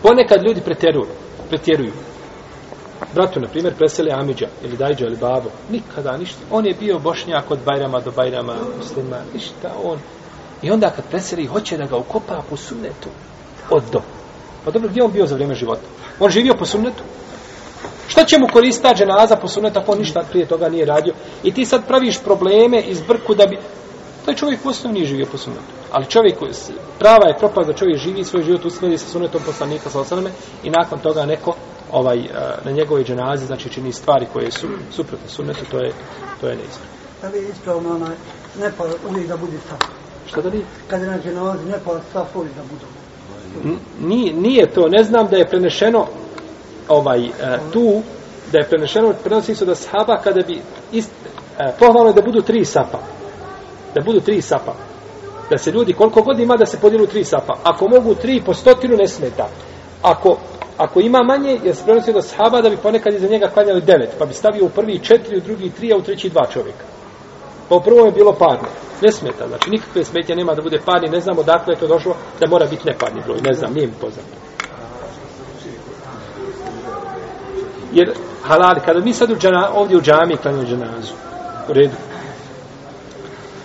ponekad ljudi pretjeruju. pretjeruju. Bratu, na primjer, preseli Amidža ili Dajđa ili Babo. Nikada ništa. On je bio bošnjak od Bajrama do Bajrama muslima. Ništa on. I onda kad preseli, hoće da ga ukopa po sunnetu. Od do. Pa dobro, gdje on bio za vrijeme života? On živio po sunnetu. Šta će mu koristiti dženaza po sunnetu ako on ništa prije toga nije radio? I ti sad praviš probleme iz brku da bi... Taj čovjek u osnovu nije živio po sunnetu. Ali čovjek, prava je propast da čovjek živi svoj život u sa sunnetom poslanika sa osaname i nakon toga neko ovaj, na njegovoj dženazi znači čini stvari koje su suprotne sunnetu, to je, to je neispravno.
Da li je ispravno onaj, ne pa uvijek da bude saf?
Šta da li?
Kad na dženazi, ne pa saf uvijek da budu.
Nije, nije to, ne znam da je prenešeno ovaj e, tu da je prenešeno prenosi se da sahaba kada bi ist, e, pohvalno je da budu tri sapa da budu tri sapa da se ljudi koliko god ima da se podijelu tri sapa ako mogu tri po stotinu ne smeta ako Ako ima manje, je se prenosio da sahaba da bi ponekad iza njega klanjali devet, pa bi stavio u prvi četiri, u drugi tri, a u treći dva čovjeka. Pa u prvom je bilo parno. Ne smeta, znači nikakve smetnje nema da bude parni, ne znamo dakle je to došlo da mora biti neparni broj, ne znam, nije mi poznato. Jer halali, kada mi sad u džana, ovdje u džami klanjamo džanazu, u redu,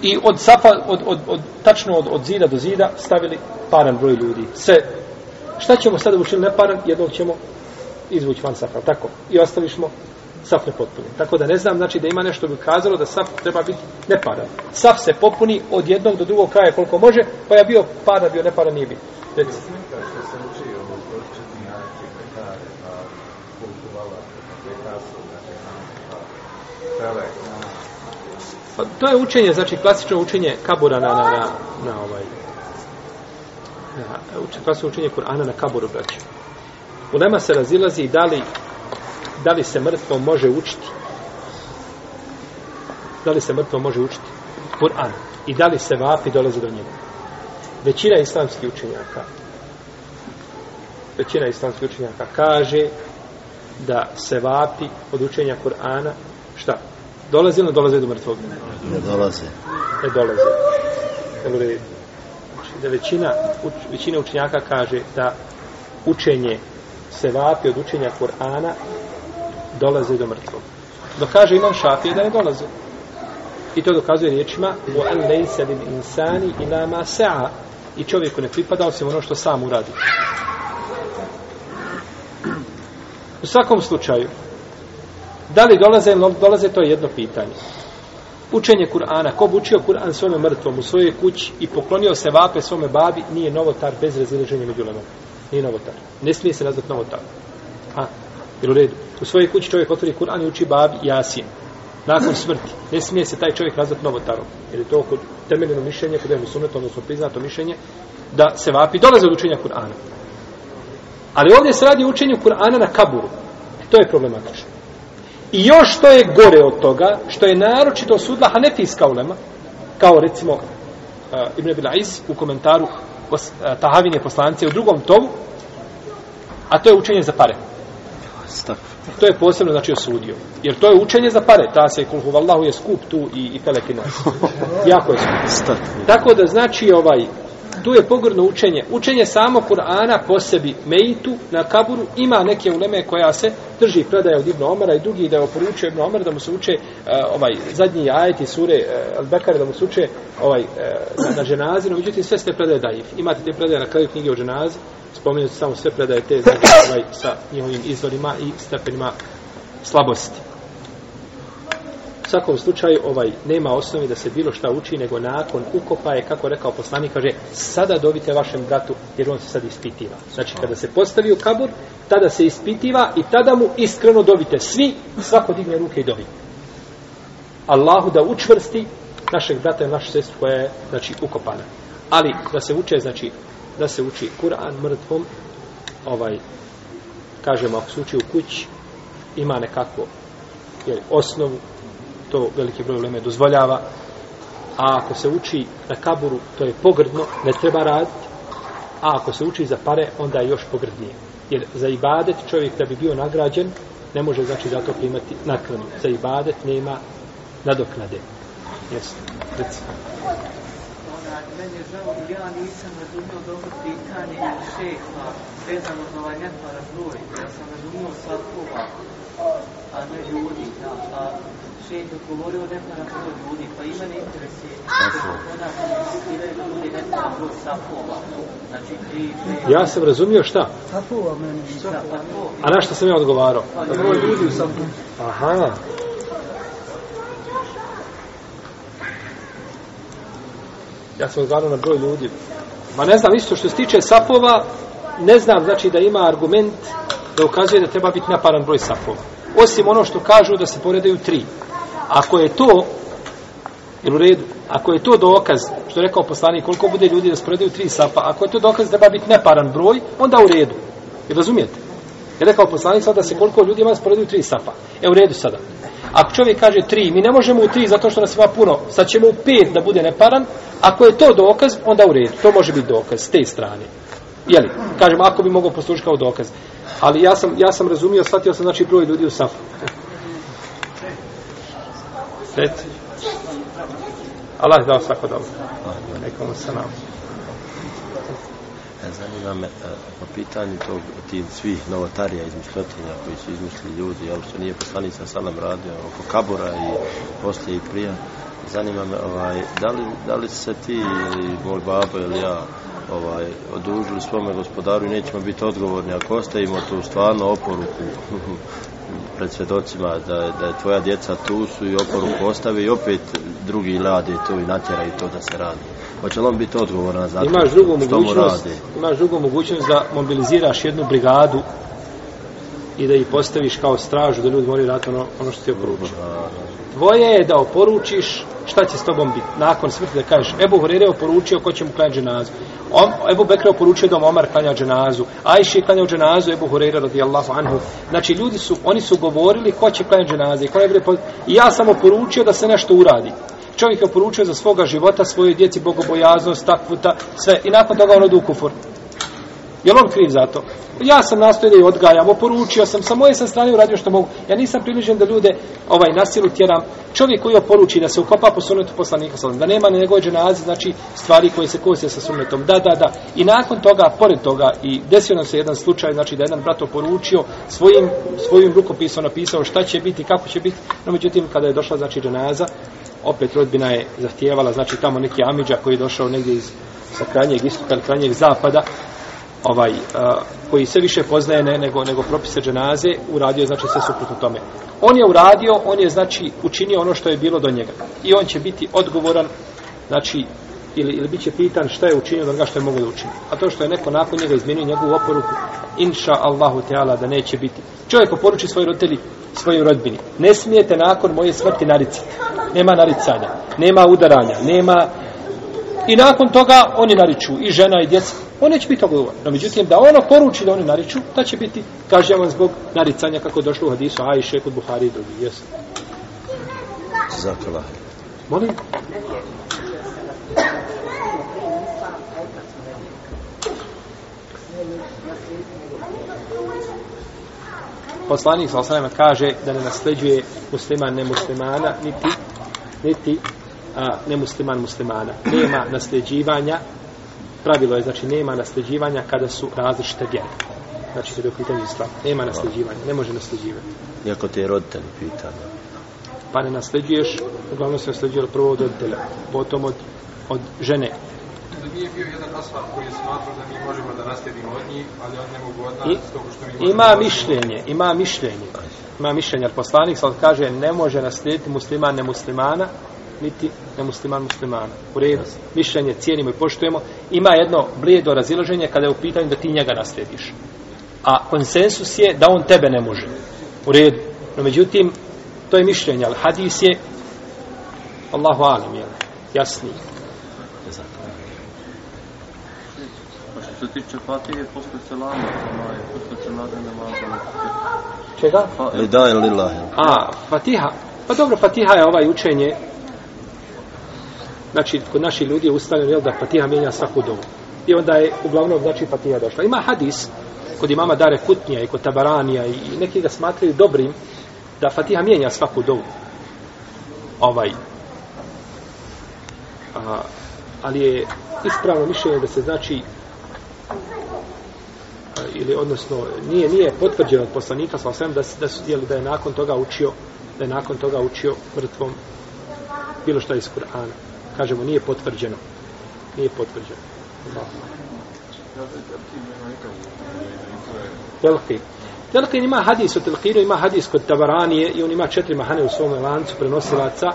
i od safa, od, od, od, tačno od, od zida do zida stavili paran broj ljudi. Sve. Šta ćemo sada učili neparan? Jednog ćemo izvući van safa, tako? I ostavišmo saf ne potpuni. Tako da ne znam, znači da ima nešto bi kazalo da saf treba biti neparan. Saf se popuni od jednog do drugog kraja koliko može, pa ja bio paran, bio neparan, nije biti. Reci. Pa to je učenje, znači klasično učenje kabura na, na, na, na ovaj na, uče, klasično učenje Kur'ana na kaburu, braći. U nama se razilazi da li, da li se mrtvo može učiti. Da li se mrtvo može učiti Kur'an i da li se vapi dolazi do njega. Većina islamskih učenjaka većina islamskih učenjaka kaže da se vapi od učenja Kur'ana šta? Dolazi ili dolazi do mrtvog?
Ne dolazi.
Ne dolazi. Ne dolazi. Da većina, uč, većina učenjaka kaže da učenje se vapi od učenja Kur'ana dolazi do mrtvog. Dok kaže imam šafije da ne dolazi. I to dokazuje riječima u an lejse lil insani ila ma sa'a i čovjeku ne pripada osim ono što sam uradi. U svakom slučaju, Da li dolaze ili dolaze, to je jedno pitanje. Učenje Kur'ana, ko bi učio Kur'an svome mrtvom u svojoj kući i poklonio se vape svome babi, nije novotar bez razilaženja među lemom. Nije novotar. Ne smije se nazvati novotar. A, jer u redu. U svojoj kući čovjek otvori Kur'an i uči babi Jasin. nakon smrti. Ne smije se taj čovjek nazvati novotarom. Jer je to kod temeljeno mišljenje, kod je sunet, odnosno priznato mišljenje, da se vapi dolaze od učenja Kur'ana. Ali ovdje se radi o učenju Kur'ana na kaburu. E, to je problematično. I još što je gore od toga, što je naročito sudla Hanefijska ulema, kao recimo uh, Ibn Abil Aiz u komentaru pos, uh, Tahavine poslance u drugom tomu, a to je učenje za pare. To je posebno znači osudio. Jer to je učenje za pare. Ta se kulhu vallahu je skup tu i, i pelekina. jako je skup. Tako da znači ovaj tu je pogrdno učenje. Učenje samo Kur'ana po sebi meitu na kaburu ima neke uleme koja se drži predaje od Ibn Omara i drugi da je oporučio Ibn Omar da mu se uče uh, ovaj zadnji ajet i sure uh, Al-Bekare da mu se uče ovaj, uh, na, na ženazi, no međutim sve ste predaje daif. Imate te predaje na kraju knjige o ženazi, spomenuti samo sve predaje te znači, ovaj, sa njihovim izvorima i stepenima slabosti. U svakom slučaju ovaj nema osnovi da se bilo šta uči nego nakon ukopa je kako rekao poslanik kaže sada dovite vašem bratu jer on se sad ispitiva. Znači kada se postavi u kabur tada se ispitiva i tada mu iskreno dovite svi svako digne ruke i dovi. Allahu da učvrsti našeg brata i našu sestru koja je znači ukopana. Ali da se uče znači da se uči Kur'an mrtvom ovaj kažemo ako se uči u kući ima nekako jer osnovu to veliki broj uleme dozvoljava a ako se uči na kaburu to je pogrdno, ne treba raditi a ako se uči za pare onda je još pogrdnije jer za ibadet čovjek da bi bio nagrađen ne može znači za to primati naknadu. za ibadet nema nadoknade jesi reci.
meni je žao, ja nisam razumio dobro pitanje šeha vezano za ovaj neparan broj. Ja sam razumio svakova, a ne ljudi. Da, a ljudi, pa ima ne. Znači,
ja sam razumio šta?
Da, pa to,
a na što sam ja odgovarao?
pa
Broj ljudi u safu.
aha ja sam odgovarao na broj ljudi ma ne znam isto što se tiče sapova ne znam znači da ima argument da ukazuje da treba biti naparan broj sapova osim ono što kažu da se poredaju tri ako je to Jel u redu? Ako je to dokaz, što je rekao poslanik, koliko bude ljudi da sporedaju tri sapa, ako je to dokaz da treba biti neparan broj, onda u redu. Jel razumijete? Je rekao poslanik sada da se koliko ljudi ima da tri sapa. E u redu sada. Ako čovjek kaže tri, mi ne možemo u tri zato što nas ima puno, sad ćemo u pet da bude neparan, ako je to dokaz, onda u redu. To može biti dokaz s te strane. Jeli? Kažem, ako bi mogao poslušati kao dokaz. Ali ja sam, ja sam razumio, shvatio sam znači broj ljudi u safu. Reci. Allah je dao svako dobro. Nekomu se nam.
E, zanima me e, po pitanju tog tih svih novotarija izmišljotinja koji su izmislili ljudi, jel što nije poslanik sa salam radio oko kabura i poslije i prije. Zanima me ovaj, da, li, da li se ti ili moj babo ili ja ovaj, odužili svome gospodaru i nećemo biti odgovorni ako ostavimo tu stvarno oporuku pred svjedocima da, da je tvoja djeca tu su i oporuku ostave i opet drugi rade to i natjeraju to da se radi. Hoće li on biti odgovoran za to
Imaš drugu
što mu radi?
imaš drugu mogućnost da mobiliziraš jednu brigadu i da ih postaviš kao stražu da ljudi moraju raditi ono, ono što ti je oporučio. Tvoje je da oporučiš šta će s tobom biti. Nakon smrti da kažeš, Ebu Hurere je oporučio ko će mu klanjati dženazu. On, Ebu Bekra je oporučio da Omar klanja dženazu. Ajši je klanjao dženazu, Ebu Hureyra radijallahu anhu. Znači, ljudi su, oni su govorili ko će klanjati dženaze. i Ko je bude I ja sam oporučio da se nešto uradi. Čovjek je oporučio za svoga života, svoje djeci, bogobojaznost, takvuta, sve. I nakon toga on odu u kufur. Je on kriv za to? Ja sam nastojio da je odgajam, oporučio sam, sa moje sam strane uradio što mogu. Ja nisam približen da ljude ovaj nasilu tjeram. Čovjek koji oporuči da se ukopa po sunnetu poslanika sallam, da nema na njegove znači stvari koje se kose sa sunnetom. Da, da, da. I nakon toga, pored toga, i desio nam se jedan slučaj, znači da jedan brat oporučio svojim, svojim rukopisom napisao šta će biti, kako će biti. No, međutim, kada je došla, znači, dženaza, opet rodbina je zahtijevala, znači tamo neki Amidža koji je došao negdje iz sa krajnjeg istoka ili krajnjeg zapada, ovaj a, koji se više poznaje ne, nego nego propise dženaze uradio znači sve suprotno tome. On je uradio, on je znači učinio ono što je bilo do njega. I on će biti odgovoran znači ili ili biće pitan šta je učinio od onoga što je mogao da učini. A to što je neko nakon njega izmijenio njegovu oporuku, inša Allahu Teala da neće biti. Čovjek oporuči svoj roditelji, svojoj rodbini. Ne smijete nakon moje smrti naricati. Nema naricanja, nema udaranja, nema... I nakon toga oni nariču, i žena i djeca. On neće biti toga No, međutim, da ono poruči da oni nariču, da će biti kažnjavan zbog naricanja kako je došlo u hadisu Ajše kod Buhari i drugi. Jesu.
Zakala.
Molim? Poslanik sa kaže da ne nasleđuje musliman nemuslimana, niti, niti a, nemusliman muslimana. Nema nasljeđivanja, pravilo je, znači nema nasljeđivanja kada su različite vjere. Znači, kada je u pitanju islam. Nema nasljeđivanja, ne može nasljeđivati.
Iako te je roditelj pitanje.
Pa ne nasljeđuješ, uglavnom se nasljeđuje prvo od roditelja, potom od, od žene.
Da nije bio jedan ashab koji je smatrao da mi možemo da naslijedimo od njih, ali on ne mogu od nas, što mi možemo...
ima mišljenje, ima mišljenje. Ima mišljenje, jer poslanik sad kaže ne može naslijediti musliman nemuslimana, niti nemusliman muslimana. U redu, mišljenje cijenimo i poštujemo. Ima jedno blijedo razilaženje kada je u pitanju da ti njega naslijediš. A konsensus je da on tebe ne može. U redu. No međutim, to je mišljenje, ali hadis je Allahu alam, jel? Jasniji.
Pa što se tiče Fatije, posle selama, onaj, posle selade namaza,
Čega?
Li da ili lillahi.
A, Fatiha. Pa dobro, Fatiha je ovaj učenje. Znači, kod naših ljudi je ustavljeno jel, da Fatiha mijenja svaku dovu. I onda je uglavnom, znači, Fatiha došla. Ima hadis kod imama Dare Kutnija i kod Tabaranija i neki ga smatraju dobrim da Fatiha mijenja svaku dovu. Ovaj. A, ali je ispravno mišljenje da se znači ili odnosno nije nije potvrđeno od poslanika sa osvijem da, da, su, jeli, da je nakon toga učio da je nakon toga učio mrtvom bilo šta iz Kur'ana. Kažemo, nije potvrđeno. Nije potvrđeno. Telqin. Telqin ima hadis o Telqinu, ima hadis kod Tabaranije i on ima četiri mahane u svom lancu prenosilaca.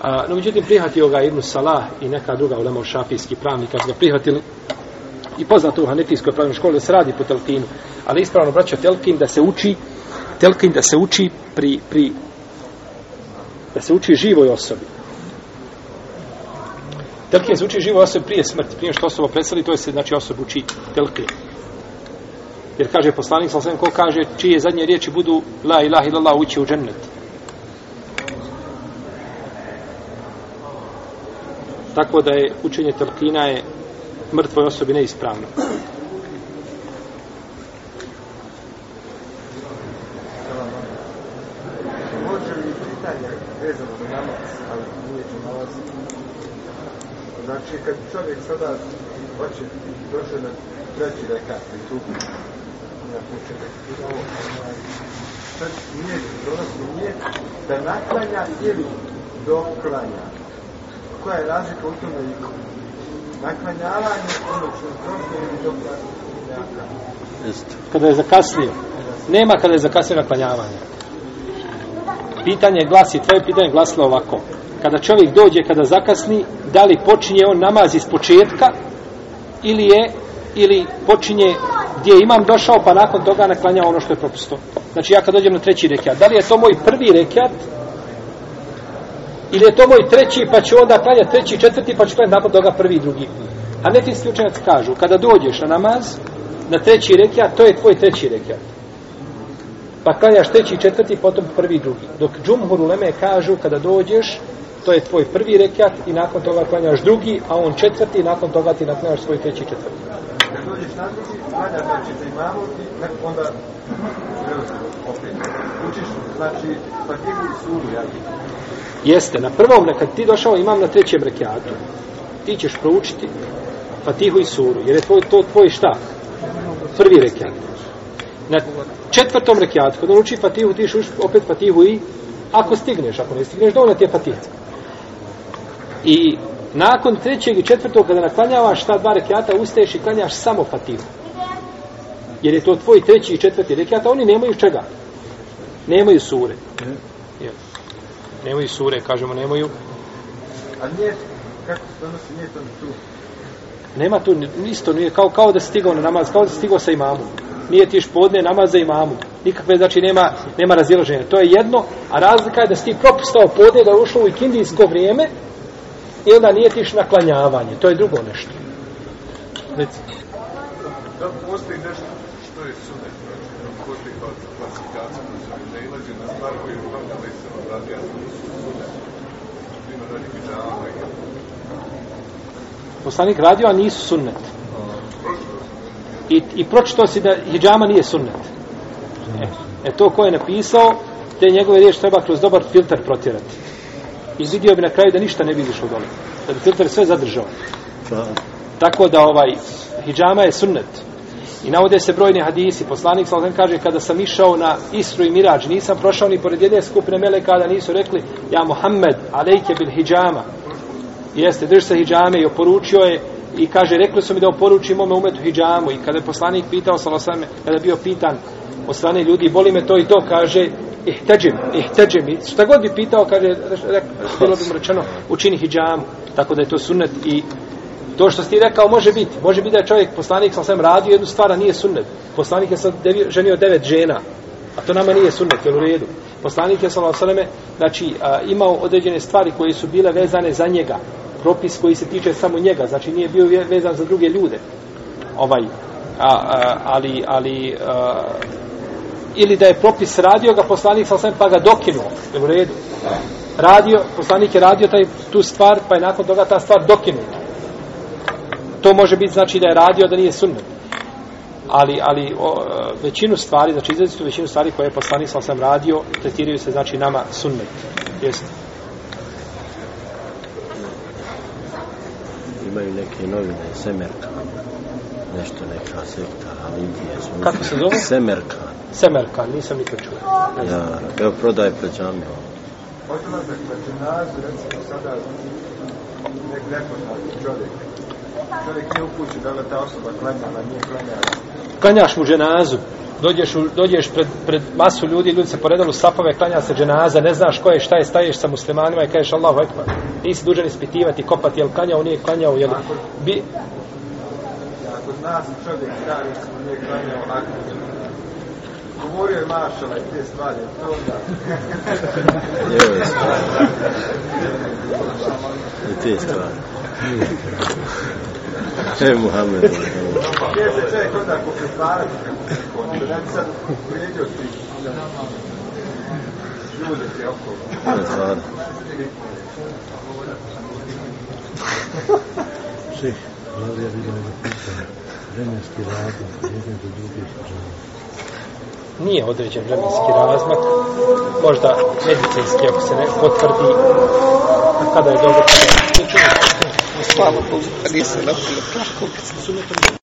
A, no, međutim, prihvatio ga Ibn Salah i neka druga ulema šafijski pravnika su ga prihvatili i poznato u Hanefijskoj pravnoj školi da se radi po Telkinu, Ali ispravno braća Telkin da se uči Telkin da se uči pri, pri da se uči živoj osobi. Telkin se uči živo osobe prije smrti, prije što osoba preseli, to je se, znači, osoba uči telkin. Jer kaže poslanik, sam ko kaže, čije zadnje riječi budu la ilaha illallah ući u džennet. Tako da je učenje telkina je mrtvoj osobi neispravno.
Može li pitanje vezano za namaz, ali nije će namaz? Znači, kad čovjek sada hoće, došao na treći rekat, i tu na kuće, i ovo, ovaj, sad nije, donosi nije da naklanja ili doklanja. Koja je razlika u tome i naklanjavanje, ono što je prošlo ili doklanja?
Kada je zakasnio. Nema kada je zakasnio naklanjavanje. Pitanje glasi, tvoje pitanje glasilo ovako. Kada čovjek dođe, kada zakasni, da li počinje on namaz iz početka ili je ili počinje gdje imam došao pa nakon toga naklanja ono što je propusto. Znači ja kad dođem na treći rekiat, da li je to moj prvi rekiat ili je to moj treći pa ću onda klanjati treći, četvrti pa ću klanjati nakon toga prvi i drugi. A nefijski učenjaci kažu, kada dođeš na namaz, na treći rekiat, to je tvoj treći rekiat. Pa klanjaš treći četvrti, potom prvi i drugi. Dok džumhur uleme kažu, kada dođeš, to je tvoj prvi rekiat i nakon toga klanjaš drugi, a on četvrti i nakon toga ti naklanjaš svoj treći četvrti.
Kad dođeš na drugi, klanja znači za imamu i nek- onda opet. Učiš, znači, fatihu i suru, jel?
Jeste, na prvom, kad ti došao imam na trećem rekiatu, ti ćeš proučiti Fatihu i Suru, jer je tvoj, to tvoj šta? Prvi rekiat. Na četvrtom rekiatu, kad on uči Fatihu, ti ćeš opet Fatihu i ako stigneš, ako ne stigneš, dovoljno ti je Fatiha. I nakon trećeg i četvrtog, kada naklanjavaš ta dva rekiata, ustaješ i klanjaš samo Fatihu. Jer je to tvoj treći i četvrti rekiat, a oni nemaju čega? Nemaju sure. Jel? Nemaju sure, kažemo, nemaju
A nije, kako se donosi, nije to tu.
Nema tu, isto nije, kao, kao da stigao na namaz, kao da stigao sa imamom. Nije ti još podne namaz za. Nikakve, znači, nema, nema razilaženja. To je jedno, a razlika je da si ti propustao podne, da je ušao u ikindijsko vrijeme i onda nije tiš na klanjavanje. To je drugo nešto. Reci.
Da postoji nešto što je sunet, znači, da postoji klasifikacija, znači, ne ilazi na stvar koju je Muhammed Ali se odradio, a sunet. Ima radi hijama i
Poslanik radio, a nisu sunnet. I, i pročito si da hijjama nije sunnet. E, e to ko je napisao, te njegove riječi treba kroz dobar filter protjerati. I vidio bi na kraju da ništa ne vidiš od dole. Da bi filter sve zadržao. Tako da ovaj hijjama je sunnet. I navode se brojni hadisi. Poslanik sa kaže kada sam išao na Isru i Mirađ, nisam prošao ni pored jedne skupine meleka da nisu rekli ja Muhammed, alejke bil hijjama. Jeste, drž se hijjame i oporučio je i kaže, rekli su mi da oporučim mome umetu hijjamu i kada je poslanik pitao salosame, kada je bio pitan od strane ljudi, boli me to i to, kaže, ihteđim, ihteđim, šta god bi pitao, kaže, bilo bi mu rečeno, učini hijjam, tako da je to sunnet i to što si ti rekao može biti, može biti da je čovjek, poslanik sam sam radio jednu stvar, a nije sunnet, poslanik je sad devio, ženio devet žena, a to nama nije sunnet, jel u redu, poslanik je salosame, znači, a, imao određene stvari koje su bile vezane za njega, propis koji se tiče samo njega, znači nije bio vezan za druge ljude. Ovaj, a, a, ali, ali a, ili da je propis radio ga poslanik sa osam pa ga dokinuo, je u redu. Radio, poslanik je radio taj, tu stvar, pa je nakon toga ta stvar dokinuta. To može biti znači da je radio, da nije sunnet. Ali, ali o, većinu stvari, znači izrazitu većinu stvari koje je poslanik sa osam radio, tretiraju se znači nama sunnet. Jeste.
imaju neke novine, Semerka, nešto neka sekta. Su
Kako se zove?
Semerka.
Semerka, nisam nikad čuo.
Ja, evo prodaje pred džamijom.
Odlazak na dženazu, recimo sada, nek nepoznati čovjek. Čovjek nije upućen da li ta osoba klanjala, nije klanjala.
Klanjaš mu dženazu, dođeš, u, dođeš pred, pred masu ljudi, ljudi se poredali u safove, klanja se dženaza, ne znaš ko je, šta je, staješ sa muslimanima i kažeš Allahu ekbar. Nisi dužan ispitivati, kopati, jel klanjao, nije klanjao, jel... Bi,
Ako zna se čovjek da recimo nije klanjao akad, govorio je maršala i te stvari, to onda...
I te stvari. E, Muhammed.
Gdje se čovjek onda ko pretvarati, da ne bi sad ti ljude ti okolo.
Šeh, Lavija vidio nego pitanje. Vremenski razlog, jedne do druge džama.
nije određen vremenski razmak, možda medicinski, ako se ne potvrdi, a kada je dobro, kada je...
Bogu, kad nisam napio tako.